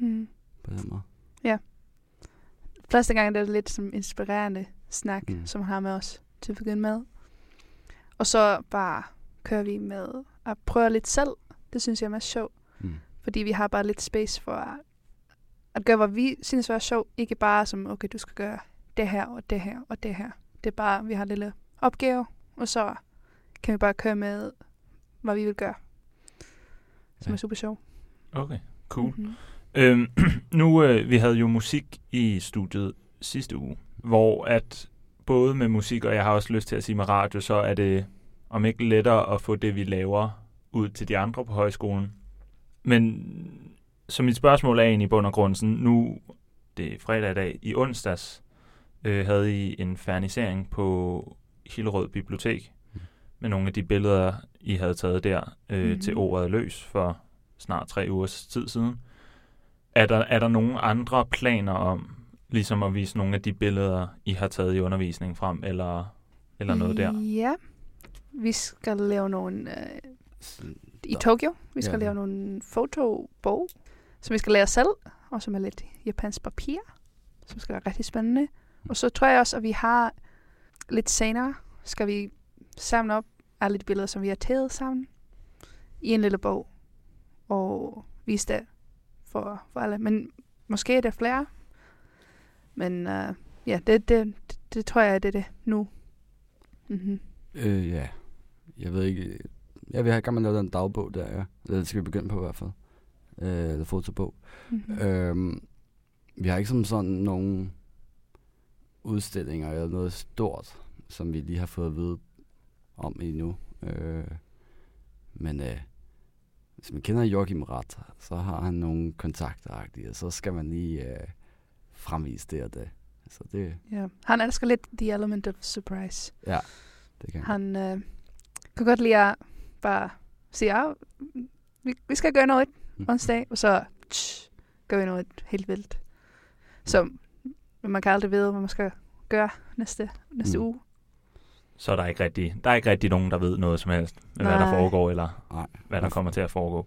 Mm. på den måde. Første gang det er det lidt som inspirerende snak, Mm. som har med os til at begynde med. Og så bare kører vi med at prøve lidt selv. Det synes jeg er meget sjovt. Fordi vi har bare lidt space for at, gøre, hvad vi synes var sjovt. Ikke bare som, okay, du skal gøre det her og det her og det her. Det er bare, vi har en lille opgave, og så kan vi bare køre med, hvad vi vil gøre. Som Ja. er super sjov. Okay, cool. Mm-hmm. Øhm, [CLEARS THROAT] nu, øh, vi havde jo musik i studiet sidste uge, hvor at både med musik, og jeg har også lyst til at sige med radio, så er det om ikke lettere at få det, vi laver, ud til de andre på højskolen. Men så mit spørgsmål er egentlig i bund og grund sådan, nu, det er fredag i dag, i onsdags øh, havde I en fernisering på Hillerød Bibliotek med nogle af de billeder, I havde taget der øh, Mhm. til ordet løs for snart tre ugers tid siden. Er der, er der nogle andre planer om ligesom at vise nogle af de billeder, I har taget i undervisningen frem, eller, eller noget der? Ja. Vi skal lave nogle øh, i Tokyo. Vi skal Ja. lave nogle fotobog, som vi skal lære selv, og som er lidt japansk papir, som skal være rigtig spændende. Og så tror jeg også, at vi har lidt senere, skal vi samle op alle de billeder, som vi har taget sammen i en lille bog, og vise det for, for alle. Men måske er der flere. Men uh, ja, det, det, det, det tror jeg, det er det nu. Mm-hmm. Øh, ja. Jeg ved ikke. Ja, vi har i gang med at lave den dagbog der, ja. Det skal vi begynde på i hvert fald. Øh, eller fotobog. Mm-hmm. Øhm, vi har ikke som sådan nogen udstillinger eller noget stort, som vi lige har fået at vide om endnu. Øh, men øh, hvis man kender Joachim ret, så har han nogle kontakter, og så skal man lige øh, fremvise det og det. Så det, Ja. Han elsker lidt the element of surprise. ja, det kan Han øh, kan godt lide at bare sige, ja, vi, vi skal gøre noget Mm. onsdag, og så tsch, gør vi noget helt vildt. Så man kan aldrig vide, hvad man skal gøre næste, næste Mm. uge. Så er der ikke rigtig, der er ikke rigtig nogen, der ved noget som helst, med hvad der Nej. foregår, eller Nej. hvad der kommer til at foregå.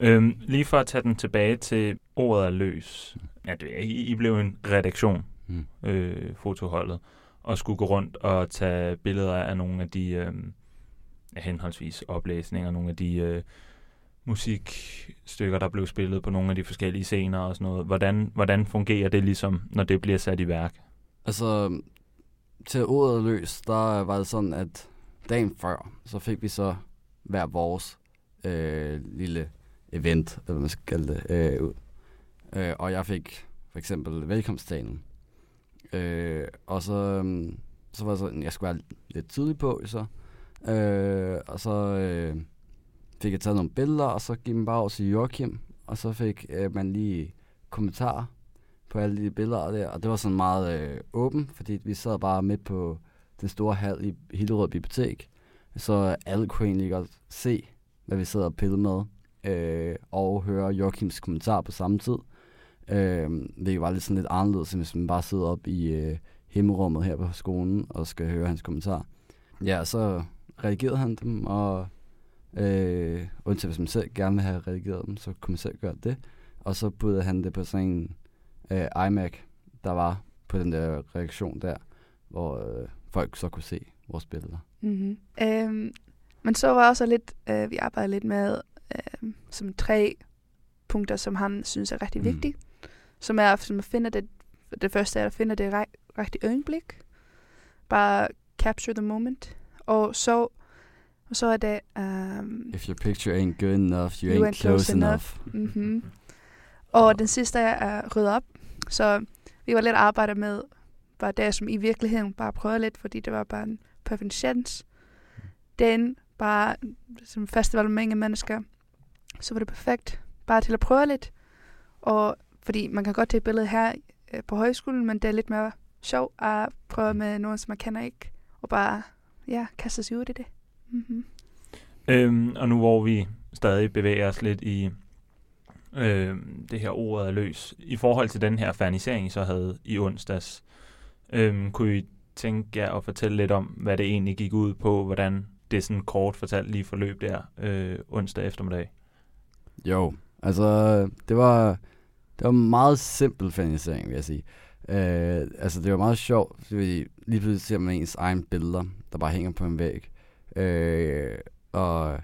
Øhm, lige for at tage den tilbage til ordet er løs. Ja, det er, I, I blev en redaktion, Mm. øh, fotoholdet, og skulle gå rundt og tage billeder af nogle af de øh, ja, henholdsvis oplæsninger, nogle af de øh, musikstykker, der blev spillet på nogle af de forskellige scener og sådan noget. Hvordan, hvordan fungerer det ligesom, når det bliver sat i værk? Altså, til ordet løs, der var det sådan, at dagen før, så fik vi så hver vores øh, lille event, eller hvad man skal kalde det, øh, ud. Øh, og jeg fik for eksempel velkomsttalen. Øh, og så, øhm, så var det sådan, jeg skulle være lidt tidlig på, så. Øh, og så øh, fik jeg taget nogle billeder, og så gik man bare over til Joachim, og så fik øh, man lige kommentarer på alle de billeder der, og det var sådan meget øh, åben, fordi vi sad bare midt på den store hal i Hillerød Bibliotek, så alle kunne egentlig godt se, hvad vi sidder og pille med, øh, og høre Joachims kommentar på samme tid. Øh, det var lidt sådan lidt anderledes, end hvis man bare sidder op i øh, himmelrummet her på skolen og skal høre hans kommentar. Ja, så redigerede han dem, og øh, undtagen hvis man selv gerne vil have redigeret dem, så kunne man selv gøre det. Og så puttede han det på sådan en øh, iMac, der var på den der reaktion der, hvor øh, folk så kunne se vores billeder. Mm-hmm. Øhm, men så var også lidt, øh, vi arbejdede lidt med øh, som tre punkter, som han synes er rigtig Mm. vigtige. Som er som at finde det, det første er at finde det rej, rigtige øjeblik. Bare capture the moment. Og så, og så er det, um, If your picture ain't good enough, you, You ain't, ain't close, close enough. mm-hmm. og den sidste er at rydde op. Så vi var lidt arbejde med, bare det, som i virkeligheden bare prøvede lidt, fordi det var bare en perfect chance. Den bare som festival med mange mennesker, så var det perfekt. Bare til at prøve lidt. Og fordi man kan godt tage et billede her øh, på højskolen, men det er lidt mere sjov at prøve med nogen, som man kender ikke. Og bare, ja, kaste sig ud i det. Mm-hmm. Øhm, og nu hvor vi stadig bevæger os lidt i øhm, det her ordet er løs, i forhold til den her fernisering, I så havde i onsdags, øhm, kunne I tænke jer at fortælle lidt om, hvad det egentlig gik ud på, hvordan det sådan kort fortalt lige forløb der øh, onsdag eftermiddag? Jo, altså det var, det var en meget simpel finansiering, vil jeg sige. Øh, altså det var meget sjovt, fordi lige pludselig ser man ens egen billeder, der bare hænger på en væg. Øh, og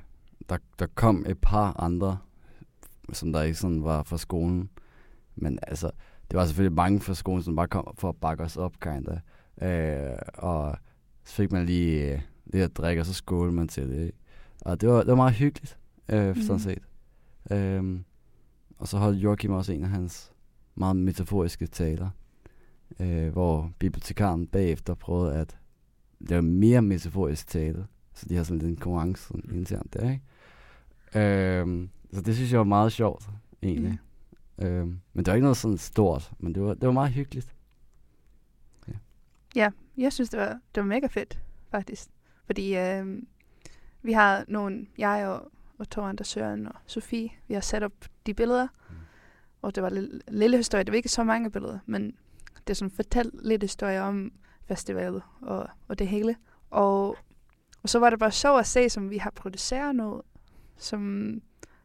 der, der kom et par andre, som der ikke sådan var fra skolen. Men altså, det var selvfølgelig mange fra skolen, som bare kom for at bakke os op, kinda. Øh, og så fik man lige øh, lidt at drikke, og så skålte man til det. ikke? Og det var, det var meget hyggeligt, øh, mm. sådan Mhm. set. Øhm, og så holdt Joachim også en af hans meget metaforiske taler, øh, hvor bibliotekaren bagefter prøvede at lave mere metaforisk tale. Så de har sådan lidt en konkurrence sådan internt der, ikke? Øhm, så det synes jeg var meget sjovt, egentlig. Mm. Øhm, men det var ikke noget sådan stort, men det var, det var meget hyggeligt. Ja, jeg synes, det var, det var mega fedt, faktisk. Fordi øh, vi har nogle, jeg og, og to andre, Søren og Sofie, vi har sat op de billeder. Mm. Og det var en lille, lille historie. Det var ikke så mange billeder, men det er sådan fortalt lidt historie om festivalet og, og det hele. Og, og så var det bare sjovt at se, som vi har produceret noget, som,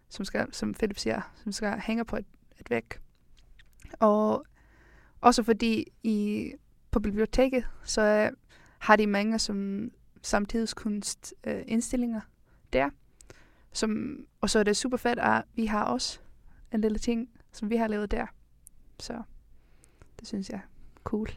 som, skal, som Philip siger, som skal hænge på et, et væg. Og også fordi i, på biblioteket, så øh, har de mange som samtidskunst øh, indstillinger der. Som, og så er det super fedt, at vi har også en lille ting, som vi har lavet der. Så det synes jeg er cool.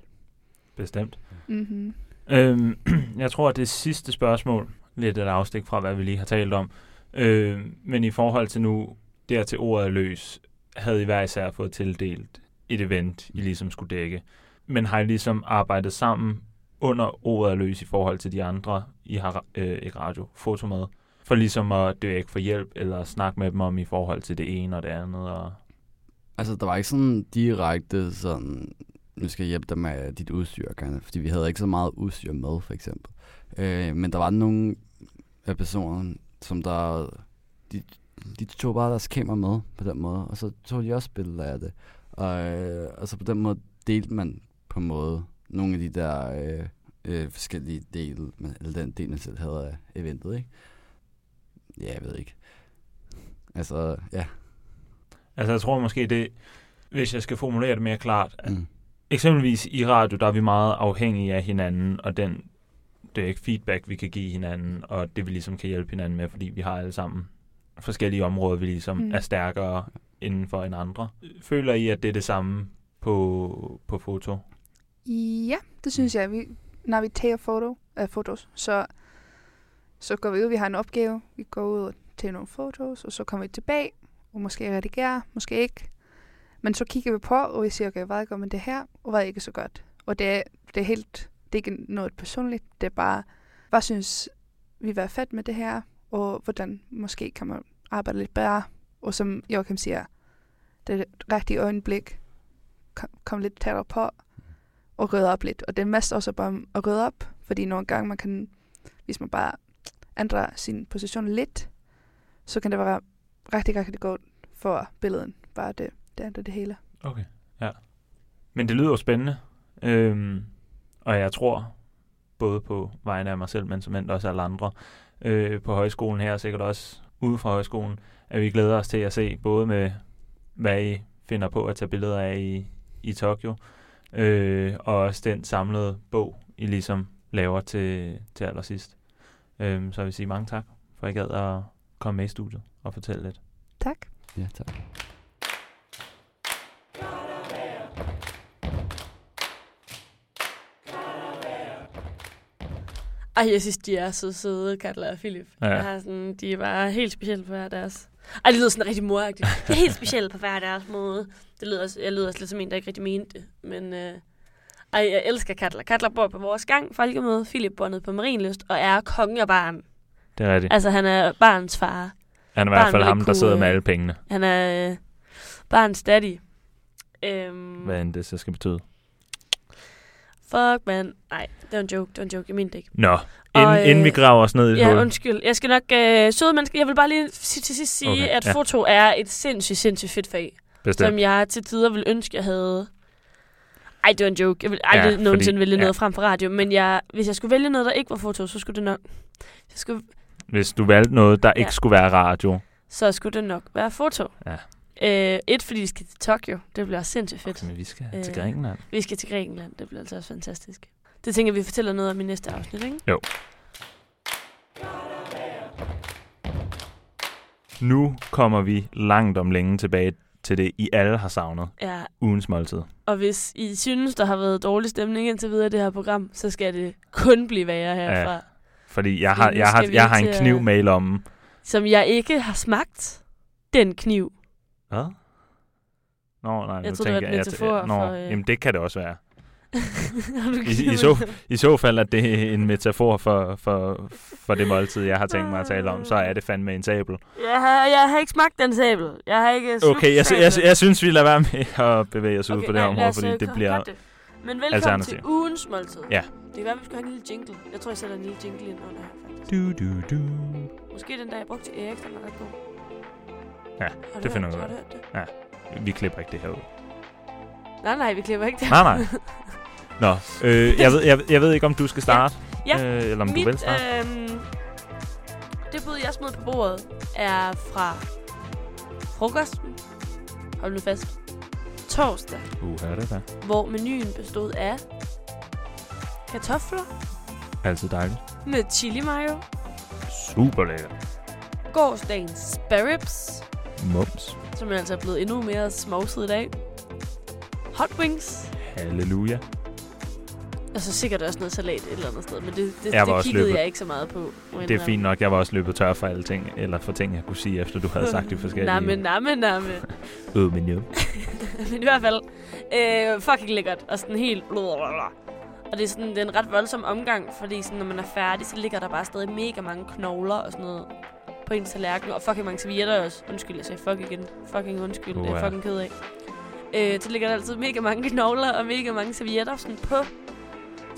Bestemt. Mm-hmm. Øhm, [CLEARS THROAT] jeg tror, at det sidste spørgsmål, lidt et afstik fra, hvad vi lige har talt om, øhm, men i forhold til nu, der til ordet løs, havde I hver især fået tildelt et event, I ligesom skulle dække. Men har I ligesom arbejdet sammen under ordet løs i forhold til de andre, I har øh, ikke radio, foto med, for ligesom at dække for hjælp, eller snakke med dem om i forhold til det ene og det andet, og Altså, der var ikke sådan direkte sådan, nu skal jeg hjælpe dig med dit udstyr, kan fordi vi havde ikke så meget udstyr med, for eksempel. Øh, men der var nogle af personerne, som der, de, de tog bare deres kamera med på den måde, og så tog de også billeder af det. Og, øh, og så på den måde delte man på en måde nogle af de der øh, øh, forskellige dele, men- eller den del, man selv havde af eventet, ikke? Ja, jeg ved ikke. Altså, ja. Altså, jeg tror måske det, hvis jeg skal formulere det mere klart, at Mm. eksempelvis i radio, der er vi meget afhængige af hinanden, og den det er ikke feedback, vi kan give hinanden, og det vi ligesom kan hjælpe hinanden med, fordi vi har alle sammen forskellige områder, vi ligesom Mm. er stærkere inden for end andre. Føler I, at det er det samme på, på foto? Ja, det synes jeg. Vi, når vi tager foto, øh, fotos, så, så går vi ud, vi har en opgave, vi går ud og tager nogle fotos, og så kommer vi tilbage, og måske redigere, måske ikke. Men så kigger vi på, og vi siger, okay, hvad gør man det her, og hvad er ikke så godt. Og det er, det er helt, det er ikke noget personligt, det er bare, hvad synes vi var fedt med det her, og hvordan måske kan man arbejde lidt bedre. Og som Joachim siger, det rigtige øjeblik, kom, kom lidt tættere på og rydde op lidt. Og det er mest også bare at rydde op, fordi nogle gange man kan, hvis man bare ændrer sin position lidt, så kan det være rigtig, rigtig godt for billedet. Bare det, det andet det hele. Okay, ja. Men det lyder jo spændende. Øhm, og jeg tror, både på vegne af mig selv, men som også alle andre øh, på højskolen her, og sikkert også ude fra højskolen, at vi glæder os til at se både med, hvad I finder på at tage billeder af i, i Tokyo, øh, og også den samlede bog, I ligesom laver til, til allersidst. Øh, så jeg vil sige mange tak, for at I gad at komme med i studiet og fortælle lidt. Tak. Ja, tak. Ej, jeg synes, de er så søde, Katla og Philip. Ja. Jeg har sådan, de er bare helt specielle på hver deres... Ej, det lyder sådan rigtig moragtigt. De er helt specielle på hver deres måde. Det lyder også, jeg lyder også lidt som en, der ikke rigtig mente det. Men øh, ej, jeg elsker Katla. Katla bor på vores gang, folkemøde. Philip bor nede på Marienlyst og er konge af barn. Det er rigtigt. Altså, han er barns far. Han er i hvert fald vil ham, der sidder med øh, alle pengene, Han er øh, barns daddy. Øhm, hvad end det så skal betyde. fuck, man. Nej, det var en joke. Det var en joke. Jeg mente det ikke. Nå, inden, Og, øh, inden vi graver os ned i et Ja, hul. undskyld. Jeg skal nok... Øh, søde mennesker, jeg vil bare lige til sidst sige, Okay, at ja. foto er et sindssygt, sindssygt fedt fag. Bestemt. Som jeg til tider ville ønske, jeg havde... Ej, det var en joke. Jeg ville aldrig Ja, ja, fordi- nogensinde vælge ja. noget frem for radio. Men jeg, hvis jeg skulle vælge noget, der ikke var foto, så skulle det nok... Så skulle, Hvis du valgte noget, der ikke Ja. skulle være radio. så skulle det nok være foto. Ja. Øh, et, fordi vi skal til Tokyo. Det bliver sindssygt fedt. Okay, men vi skal Øh, til Grækenland. Vi skal til Grækenland. Det bliver altså også fantastisk. Det tænker vi fortæller noget om i næste afsnit, ikke? Nu kommer vi langt om længe tilbage til det, I alle har savnet. Ja, Ugens måltid. og hvis I synes, der har været dårlig stemning indtil videre i det her program, så skal det kun blive værre herfra. Ja. Fordi jeg har, jeg har, jeg har en kniv med i lommen. Som jeg ikke har smagt. Den kniv. Hvad? Nå, nej, Jeg nu troede, det var tænker et jeg... metafor Nå, for, øh, jamen det kan det også være. [LAUGHS] I, i, så, I så fald, at det er en metafor for, for, for det måltid, jeg har tænkt mig at tale om, så er det fandme en sabel. Jeg har, jeg har ikke smagt den sabel. Jeg har ikke Okay, jeg, jeg, jeg, jeg synes, vi lader være med at bevæge os ud Okay, på det her nej, lad område, fordi øh, det bliver... det. Men velkommen til ugens måltid. Ja. Det kan være, vi skulle have en lille jingle. Jeg tror, jeg sætter en lille jingle ind under her, faktisk. Du, du, du. Måske den dag, jeg brugte til Erik, den var ret god. Ja, Har det finder vi ud af. det? Vi klipper ikke det her ud. Nej, nej, vi klipper ikke det. Nej, nej. Nå, øh, jeg, ved, jeg, jeg ved ikke, om du skal starte, Ja. øh, eller om du vil Mit, starte. øhm, det bud, jeg smed på bordet, er fra frokosten. Hold nu fast. Torsdag, Uh, er det da. hvor menuen bestod af kartofler Altid dejligt. med chili mayo, Super lækkert. gårdsdagens sparrows, Mums. som altså er blevet endnu mere smovset i dag, hot wings, Halleluja. Og så sikkert også noget salat et eller andet sted, men det, det, Jeg det kiggede løbet. jeg ikke så meget på. Det er fint nok. Jeg var også løbet tør for alle ting, eller for ting, jeg kunne sige, efter du havde sagt de forskellige. Namme, namme, namme. Øh, men jo. Men i hvert fald, øh, fucking lækkert. Og sådan helt... Og det er, sådan, det er en ret voldsom omgang, fordi sådan, når man er færdig, så ligger der bare stadig mega mange knogler og sådan noget på ens tallerken. Og fucking mange servietter også. Undskyld, jeg sagde fuck igen. Fucking undskyld, det er Uha. jeg fucking ked af. Øh, så ligger der altid mega mange knogler og mega mange servietter sådan på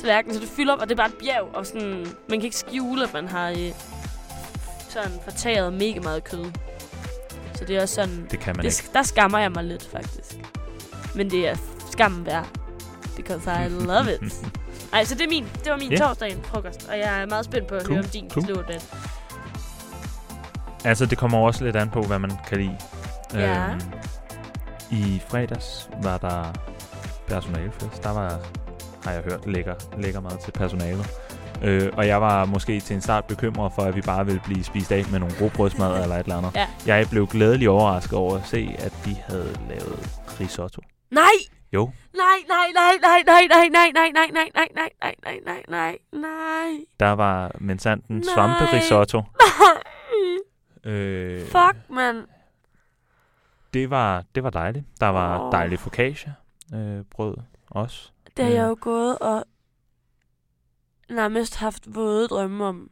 tallerkenen, så det fylder op, og det er bare et bjerg. Og sådan, man kan ikke skjule, at man har øh, sådan fortaget mega meget kød. Så det er også sådan... Det kan man Det, ikke. der skammer jeg mig lidt, faktisk. Men det er skammen værd. Because I [LAUGHS] love it. Ej, så det er min. Det var min yeah. torsdag frokost. Og jeg er meget spændt på at Cool, høre om din cool. den. Altså, det kommer også lidt an på, hvad man kan lide. Ja. Øhm, I fredags var der personalefest. Der var, har jeg hørt, lækker, lækker meget til personalet. Øh, og jeg var måske til en start bekymret for, at vi bare ville blive spist af med nogle rugbrødsmad eller et eller andet. Ja. Jeg blev glædelig overrasket over at se, at de havde lavet risotto. Nej! Jo. Nej, nej, nej, nej, nej, nej, nej, nej, nej, nej, nej, nej, nej, nej, nej, nej, nej. Der var mensanten svamperisotto. Øh, Fuck, mand. det, var, det var dejligt. Der var Åh. dejlig focaccia øh, brød også. Det har Ja. jeg jo gået og nærmest haft våde drømme om.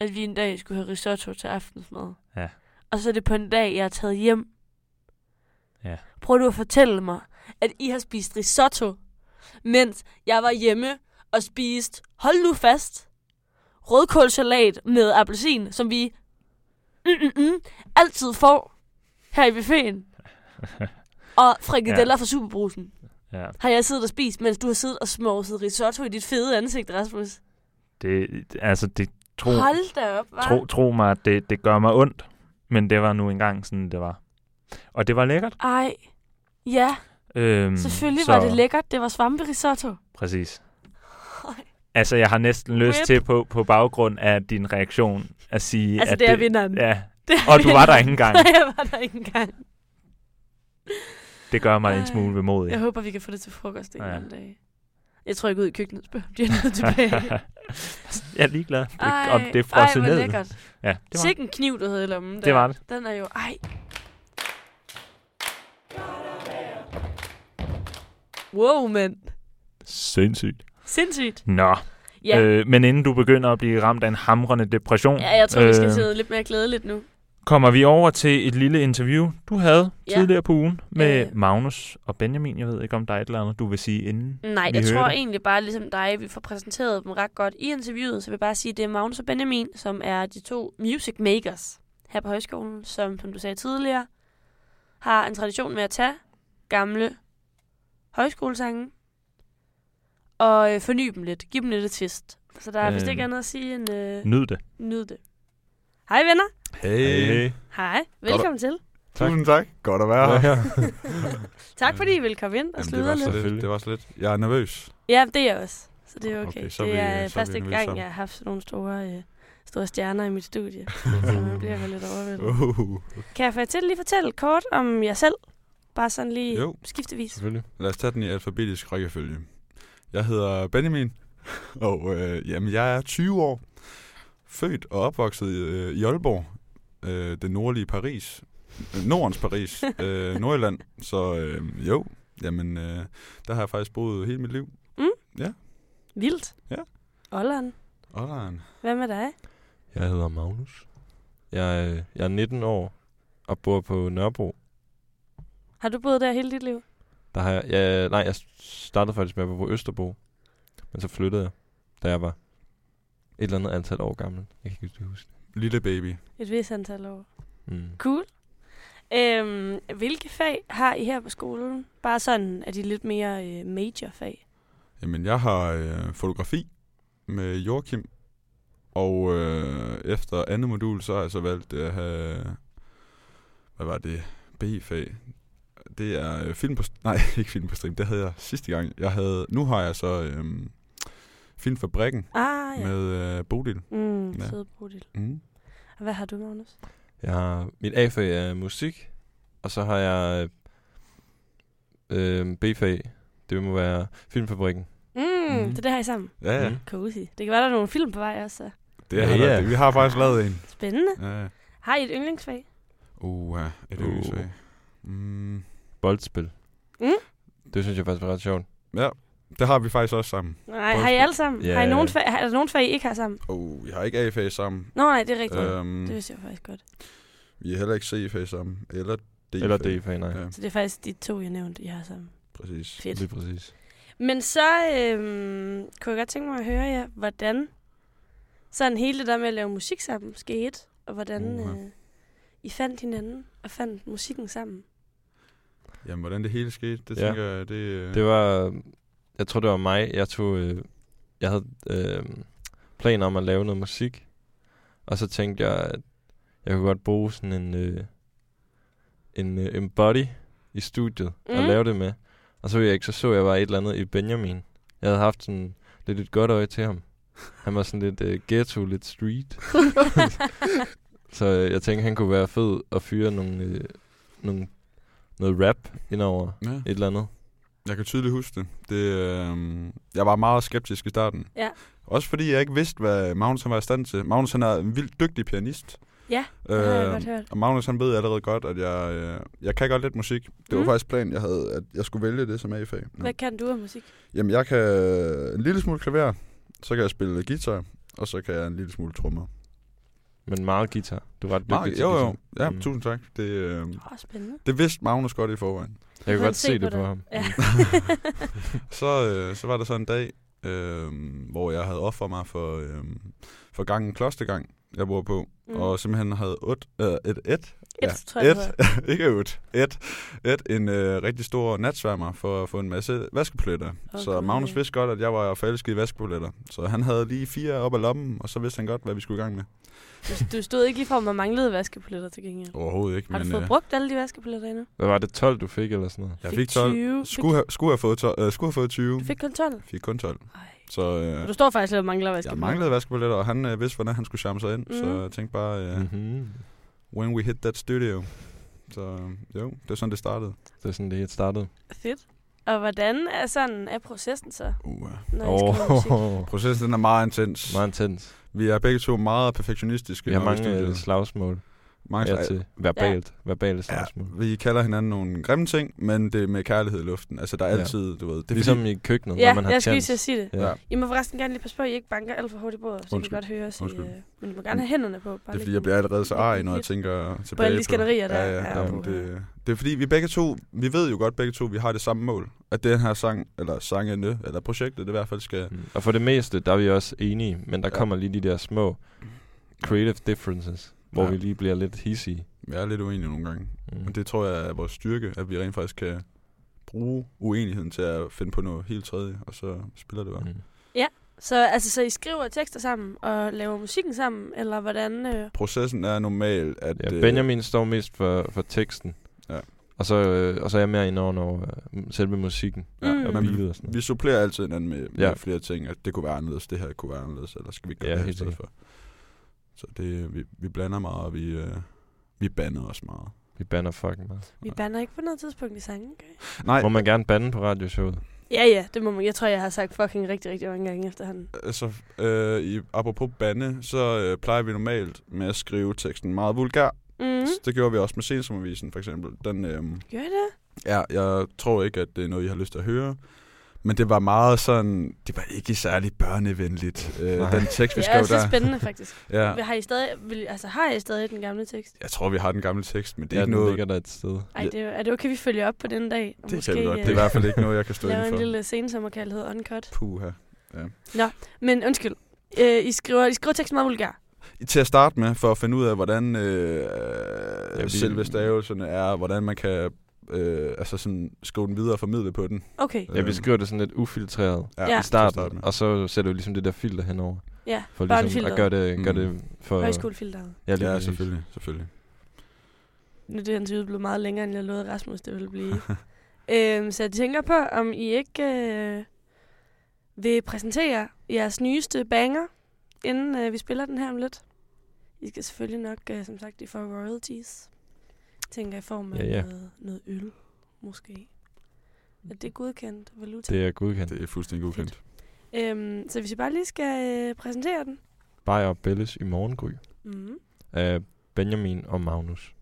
at vi en dag skulle have risotto til aftensmad. Ja. Og så er det på en dag, jeg er taget hjem. Ja. Prøv du at fortælle mig, at I har spist risotto, mens jeg var hjemme og spist, hold nu fast, rødkålsalat med appelsin, som vi mm, mm, mm, altid får her i buffeten. [LAUGHS] Og frikadeller ja. fra Superbrusen. Ja. Har jeg siddet og spist, mens du har siddet og småset risotto i dit fede ansigt, Rasmus? Det, altså, det, tro, Hold da op, hva'? tro, tro mig, at det, det gør mig ondt. Men det var nu engang sådan, det var. Og det var lækkert. Ej, ja, Øhm, selvfølgelig så, var det lækkert. Det var svamperisotto. Præcis. Ej. Altså, jeg har næsten lyst Rip. til på, på baggrund af din reaktion at sige, Altså, at det er vinderen. Ja, Det er og du var der vinderen. ikke engang. [LAUGHS] Nej, jeg var der ikke engang. Det gør mig en Ej. smule vemodig. Jeg håber, vi kan få det til frokost en Ja. anden dag. Jeg tror ikke ud i køkkenet, spørger om de er nødt tilbage. [LAUGHS] jeg er ligeglad. Det, Ej, og det er ej, frosset hvor ned. lækkert. Ja, det var, Sikke en kniv, du havde i lommen. det der. var det. Den er jo... Ej. Wow, mand. Sindssygt. Sindssygt. Nå, Ja, øh, øh, men inden du begynder at blive ramt af en hamrende depression, ja jeg tror, vi skal øh, sidde lidt mere glædeligt nu. Kommer vi over til et lille interview, du havde Ja. tidligere på ugen med Øh. Magnus og Benjamin. Jeg ved ikke, om der er et eller andet, du vil sige inden. Nej, jeg tror det. egentlig bare, ligesom dig, vi får præsenteret dem ret godt i interviewet, så vil jeg bare sige, at det er Magnus og Benjamin, som er de to music makers her på højskolen, som, som du sagde tidligere, har en tradition med at tage gamle højskolesange og øh, forny dem lidt, give dem lidt et twist. Så der er vist Øhm. ikke andet at sige end øh, Nyd det. nyd det. Hej venner. Hey. Hej. Velkommen til. Tusind tak. Godt at være her. [LAUGHS] Tak fordi I vil komme ind og Jamen, det, sludre lidt. lidt. det var så lidt. Jeg er nervøs. Ja, det er jeg også. Så det er okay. Okay, så er det vi- er så vi første gang, sammen. jeg har haft sådan nogle store, øh, store stjerner i mit studie. [LAUGHS] så man bliver vel lidt overvældet. Uh. Kan jeg fortælle, lige fortælle kort om jer selv? Bare sådan lige Jo. skiftevis. Selvfølgelig. Lad os tage den i alfabetisk rækkefølge. Jeg hedder Benjamin, og øh, jamen, jeg er 20 år. Født og opvokset i, øh, i Aalborg, øh, det nordlige Paris. Øh, Nordens Paris, øh, Nordjylland. Så øh, jo, jamen, øh, der har jeg faktisk boet hele mit liv. Vildt. Ja. Olland. Olland. Hvad med dig? Jeg hedder Magnus. Jeg, er- jeg er 19 år og bor på Nørrebro. Har du boet der hele dit liv? Der har jeg, jeg, nej, jeg startede faktisk med at bo på Østerbro. Men så flyttede jeg, da jeg var et eller andet antal år gammel. Jeg kan ikke huske det. Lille baby. Et vis antal år. Mm. Cool. Øhm, hvilke fag har I her på skolen? Bare sådan, er de lidt mere øh, major fag? Jamen, jeg har øh, fotografi med Joachim, og øh, efter andet modul, så har jeg så valgt at have, hvad var det, B-fag. Det er øh, film på, nej, [LAUGHS] ikke film på stream, det havde jeg sidste gang. Jeg havde, nu har jeg så øh, Filmfabrikken Ah, ja. med øh, Bodil. Mm, Ja. søde Bodil. Mm. Og hvad har du, Magnus? Jeg har, mit A-fag er musik, og så har jeg øh, B-fag. Det må være Filmfabrikken. Mm, mm. det er det her I sammen. Ja, ja, Mm. Cozy. Det kan være, der er nogle film på vej også. Så. det er Ja, ja, ja. Vi har faktisk lavet en. Spændende. Ja. Har I et yndlingsfag? Uh, ja, et Uh. øvelse. Mm. Boldspil. Mm. Det synes jeg faktisk var ret sjovt. Ja, det har vi faktisk også sammen. Nej, har I alle sammen? Ja, Har I nogen fag, er der nogen fag, I ikke har sammen? Oh, vi har ikke A-fag sammen. Nå, nej, det er rigtigt. Øhm, Det vidste jeg faktisk godt. Vi er heller ikke C-fag sammen. Eller D-fag. Eller D-fag, nej. Ja, Så det er faktisk de to, jeg nævnte, I har sammen. præcis. Fedt. Lige præcis. Men så øhm, kunne jeg godt tænke mig at høre jer, hvordan sådan hele det der med at lave musik sammen skete, og hvordan Uha. øh, I fandt hinanden og fandt musikken sammen. Jamen, hvordan det hele skete, det Ja. tænker jeg, det... øh, Det var, jeg tror det var mig, jeg tog, øh, jeg havde øh, planer om at lave noget musik, og så tænkte jeg, at jeg kunne godt bruge sådan en, øh, en, øh, en body i studiet mm. og lave det med. Og så, jeg ikke, så så jeg bare et eller andet i Benjamin. Jeg havde haft sådan lidt et godt øje til ham. Han var sådan lidt øh, ghetto, lidt street. [LAUGHS] så øh, jeg tænkte, han kunne være fed at fyre nogle, øh, nogle, noget rap indover Ja, et eller andet. Jeg kan tydeligt huske det. det øh, jeg var meget skeptisk i starten. Ja. Også fordi jeg ikke vidste, hvad Magnus han var i stand til. Magnus han er en vildt dygtig pianist. Ja, det har jeg godt hørt. Og Magnus han ved allerede godt, at jeg, øh, jeg kan godt lidt musik. Det var Mm. faktisk planen, jeg havde, at jeg skulle vælge det som A-fag. Ja. Hvad kan du af musik? Jamen, jeg kan en lille smule klaver, så kan jeg spille guitar, og så kan jeg en lille smule trommer. Men meget guitar. Du var ret Mark, dygtig til jo, jo. guitar. Ja, Mm. tusind tak. Det, øh, Åh, spændende. det vidste Magnus godt i forvejen. Jeg kan godt se det på ham. Ja. Mm. [LAUGHS] Så, øh, så var der så en dag, øh, hvor jeg havde offret mig for, øh, for gangen klostergang, jeg bor på, Mm. og simpelthen havde et, øh, et, et, Et, tror jeg, et, [LAUGHS] ikke et, et, et, en øh, rigtig stor natsværmer for at få en masse vaskepletter. Okay. Så. Magnus vidste godt, at jeg var forelsket i vaskepletter. Så han havde lige fire op ad lommen, og så vidste han godt, hvad vi skulle i gang med. Du, du stod ikke lige for, at man manglede vaskepletter til gengæld. Overhovedet ikke, Har du men fået øh, brugt alle de vaskepletter endnu? Hvad var det, 12 du fik eller sådan noget? jeg fik 12. 20. Skulle have, skulle have fået, 12, øh, skulle have fået 20. Du fik kun 12? Fik kun 12. Ej. Så øh, du står faktisk lidt og mangler jeg vaskepletter. manglede vaskepletter, og han øh, vidste, hvordan han skulle charme sig ind. Mm. Så Mhm. jeg tænkte bare, øh, mm. Mm-hmm. when we hit that studio. Så øh, jo, det er sådan, det startede. Det er sådan, det helt startede. Fedt. Og hvordan er sådan er processen så, Uh, musik? Oh, processen den er meget intens. meget intens. Vi er begge to meget perfektionistiske. Vi har mange øh, studiet. slagsmål. Mange Ja, til verbalt. Ja, slagsmål. vi kalder hinanden nogle grimme ting, men det er med kærlighed i luften. Altså, der er Ja. altid, du ved... Det er Ligesom fordi, i køkkenet, Ja, når man har jeg skal lige sige det. Ja. Ja. I må forresten gerne lige passe på, at I ikke banker alt for hårdt i bordet, så I Undskyld. kan godt høre os. I, øh, men I må gerne have hænderne på. Bare det er fordi, jeg bliver allerede så arg, når jeg tænker tilbage alle de skænderier, der ja, ja, Ja, ja, puha. det, det er fordi, vi begge to, vi ved jo godt begge to, vi har det samme mål. At den her sang, eller sangene, eller projektet, det i hvert fald skal... Mm. Og for det meste, der er vi også enige, men der Ja. kommer lige de der små creative differences, hvor Ja. vi lige bliver lidt hissige. Vi er lidt uenige nogle gange. Mm. Men det tror jeg er vores styrke, at vi rent faktisk kan bruge uenigheden til at finde på noget helt tredje, og så spiller det bare. Mm. Så, altså, så I skriver tekster sammen og laver musikken sammen, eller hvordan? Øh? Processen er normal, at... Ja, øh, Benjamin står mest for, for teksten. Ja. Og så, øh, og så er jeg mere inde over, over øh, selve musikken. Ja, Mm. Og vi, og sådan noget. vi supplerer altid hinanden med, med Ja. flere ting, at det kunne være anderledes, det her kunne være anderledes, eller skal vi gøre Ja, det her i stedet for. Så det, vi, vi blander meget, og vi, øh, vi bander os meget. Vi banner fucking meget. Vi bander ikke på noget tidspunkt i sangen, okay? Nej, Må man gerne bande på radioshowet? Ja, ja, det må man. Jeg tror, jeg har sagt fucking rigtig, rigtig mange gange efterhånden. altså, øh, i, apropos bande, så øh, plejer vi normalt med at skrive teksten meget vulgær. Mm. Mm. Det gjorde vi også med Sensommervisen, for eksempel. Den, øh, Gør det? ja, jeg tror ikke, at det er noget, I har lyst til at høre. Men det var meget sådan, det var ikke særlig børnevenligt, øh, den tekst, vi Det skrev er også der. lidt spændende, [LAUGHS] faktisk. Ja, Har I stadig, vil, altså, har I stadig den gamle tekst? jeg tror, vi har den gamle tekst, men det er ja, ikke den noget... ligger der et sted. Ej, Ja. det er, er det okay, vi følger op på den dag? Og Det kan vi godt. Det er i hvert fald ikke noget, jeg kan stå lave inden en lille scenesommerkald, hedder Uncut. Puha. Men undskyld, øh, I, skriver, I skriver teksten meget vulgær. Til at starte med, for at finde ud af, hvordan øh, Ja, ja, vi- selve stavelserne er, hvordan man kan øh, altså sådan, skrive den videre og formidle på den. Okay, Ja, vi Øhm, skriver det sådan lidt ufiltreret Ja. i starten, starte med. og så sætter vi ligesom det der filter henover. ja. For ligesom at gøre det, gør Mm. det for... Højskolefilteret. Ja, lige Ja, selvfølgelig. selvfølgelig. Nu er det interview blevet meget længere, end jeg lovede Rasmus, det ville blive. [LAUGHS] øhm, så jeg tænker på, om I ikke øh, vil præsentere jeres nyeste banger, inden øh, vi spiller den her om lidt. I skal selvfølgelig nok, øh, som sagt, I får royalties. Tænker i form af Ja, ja. Noget, noget øl, måske. Er det godkendt valuta? Det er godkendt. Det er fuldstændig ukendt. Øhm, så hvis I bare lige skal øh, præsentere den. Bayer og Belles i morgengry Mm. af Benjamin og Magnus.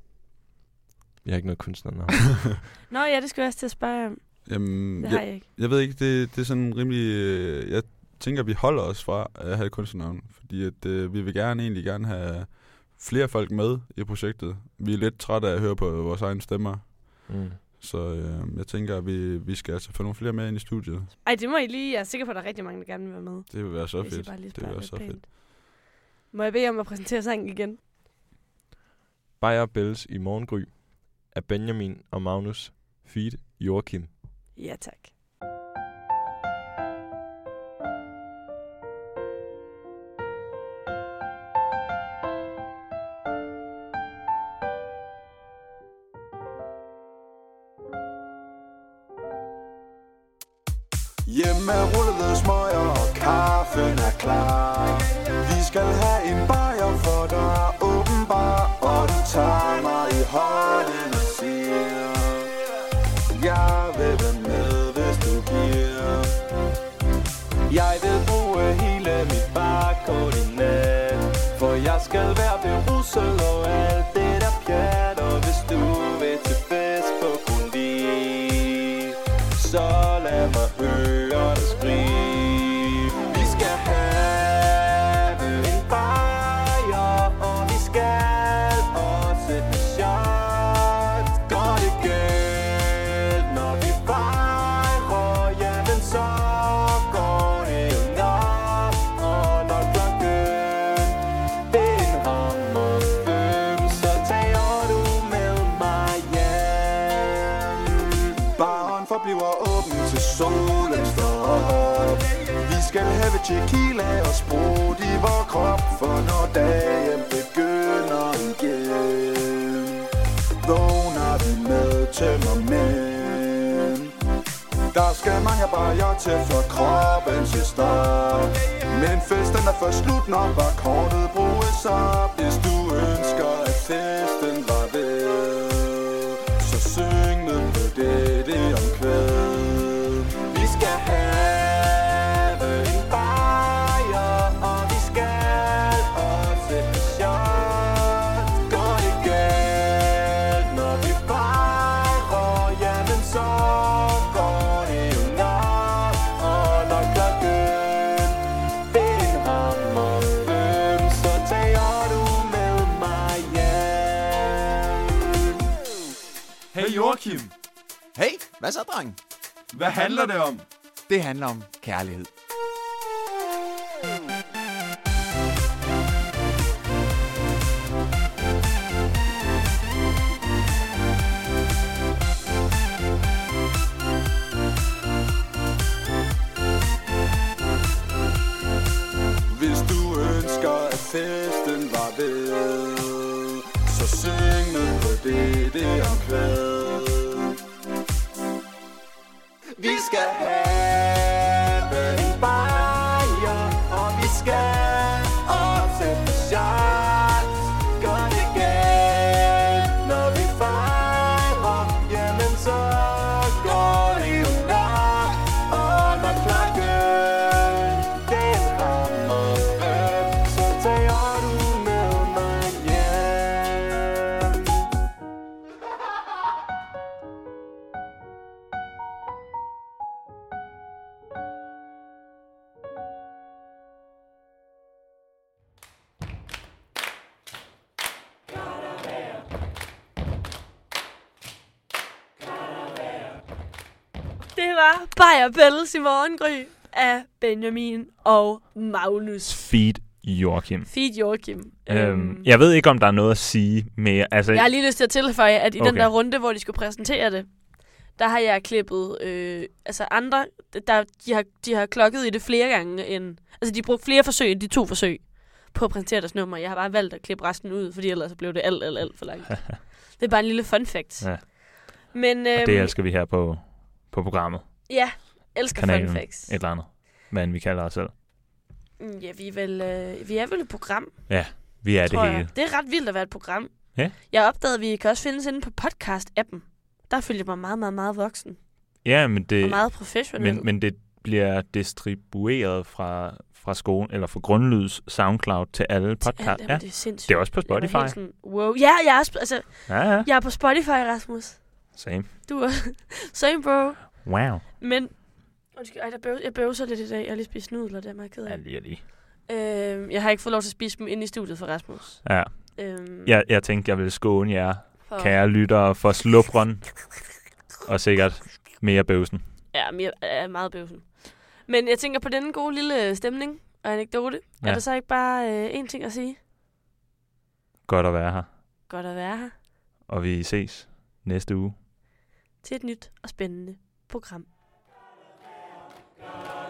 Jeg har ikke noget kunstnernavn. [LAUGHS] Nå ja, det skal jeg også til at spørge om. Jamen, Det har jeg, jeg ikke. jeg ved ikke, det, det er sådan rimelig... Øh, jeg tænker, vi holder os fra at have et kunstnernavn, fordi at, øh, vi vil gerne egentlig gerne have flere folk med i projektet. Vi er lidt trætte af at høre på vores egne stemmer, mm. så øh, jeg tænker, at vi, vi skal altså få nogle flere med ind i studiet. Ej, det må I lige. Jeg er sikker på, at der er rigtig mange, der gerne vil være med. Det vil være så Hvis fedt. bare lige Det vil være lidt så fedt. pænt. Må jeg bede om at præsentere sangen igen? Bayer og Belles i morgengry af Benjamin og Magnus Feed Joachim. Ja, tak. Tequila og sprut i vor krop For når dagen begynder igen Vågner vi med tømmermænd. Der skal mange bajer til for kroppen til start. Men festen er først slut, når kortet bruges op. dreng? hvad handler det om? Det handler om kærlighed. Hvis du ønsker, at festen var ved Så syng med på dette omkvæd Vi skal Det var Bayer Bells i morgengry af Benjamin og Magnus. Feed Joachim. Feed Joachim. Øhm, jeg ved ikke, om der er noget at sige mere. Altså, Jeg har lige lyst til at tilføje, at i okay. den der runde, hvor de skulle præsentere det, der har jeg klippet øh, altså andre, der, de, har, de har klokket i det flere gange end... Altså, de har brugt flere forsøg end de to forsøg på at præsentere deres nummer. Jeg har bare valgt at klippe resten ud, fordi ellers så blev det alt, alt, alt for langt. [LAUGHS] det er bare en lille fun fact. Ja. Men øhm, og det elsker vi her på, på programmet. ja, elsker Kanalen. fun facts. Et eller andet. Men vi kalder os selv. Mm, Ja, vi er vel, øh, vi er vel et program, Vi er det hele. jeg. Det er ret vildt at være et program. Ja. Jeg opdagede, at vi kan også findes inde på podcast-appen. Der følger jeg mig meget, meget, meget voksen. Ja, men Og det, meget professionel. men, men det bliver distribueret fra, fra skolen, eller fra Grundlyds SoundCloud til alle Til podcast. Ja, det er sindssygt. det er også på Spotify. Sådan, wow. Ja, jeg er, altså, Ja, ja. jeg er på Spotify, Rasmus. Same. Du er [LAUGHS] same, bro. Wow. Men, undskyld, ej, der bøv, jeg bøvser lidt i dag. Jeg har lige spist nudler, det er meget ked Ja, af. lige, lige. Øhm, jeg har ikke fået lov til at spise dem inde i studiet for Rasmus. Ja. Øhm, Jeg, jeg tænkte, jeg ville skåne jer, for, kære lyttere, for slupren. Og sikkert mere bøvsen. Ja, mere, er meget bøvsen. Men jeg tænker på denne gode lille stemning og anekdote. Ja. Ja. Er der så ikke bare øh, én ting at sige? Godt at være her. Godt at være her Og vi ses næste uge til et nyt og spændende program. Gør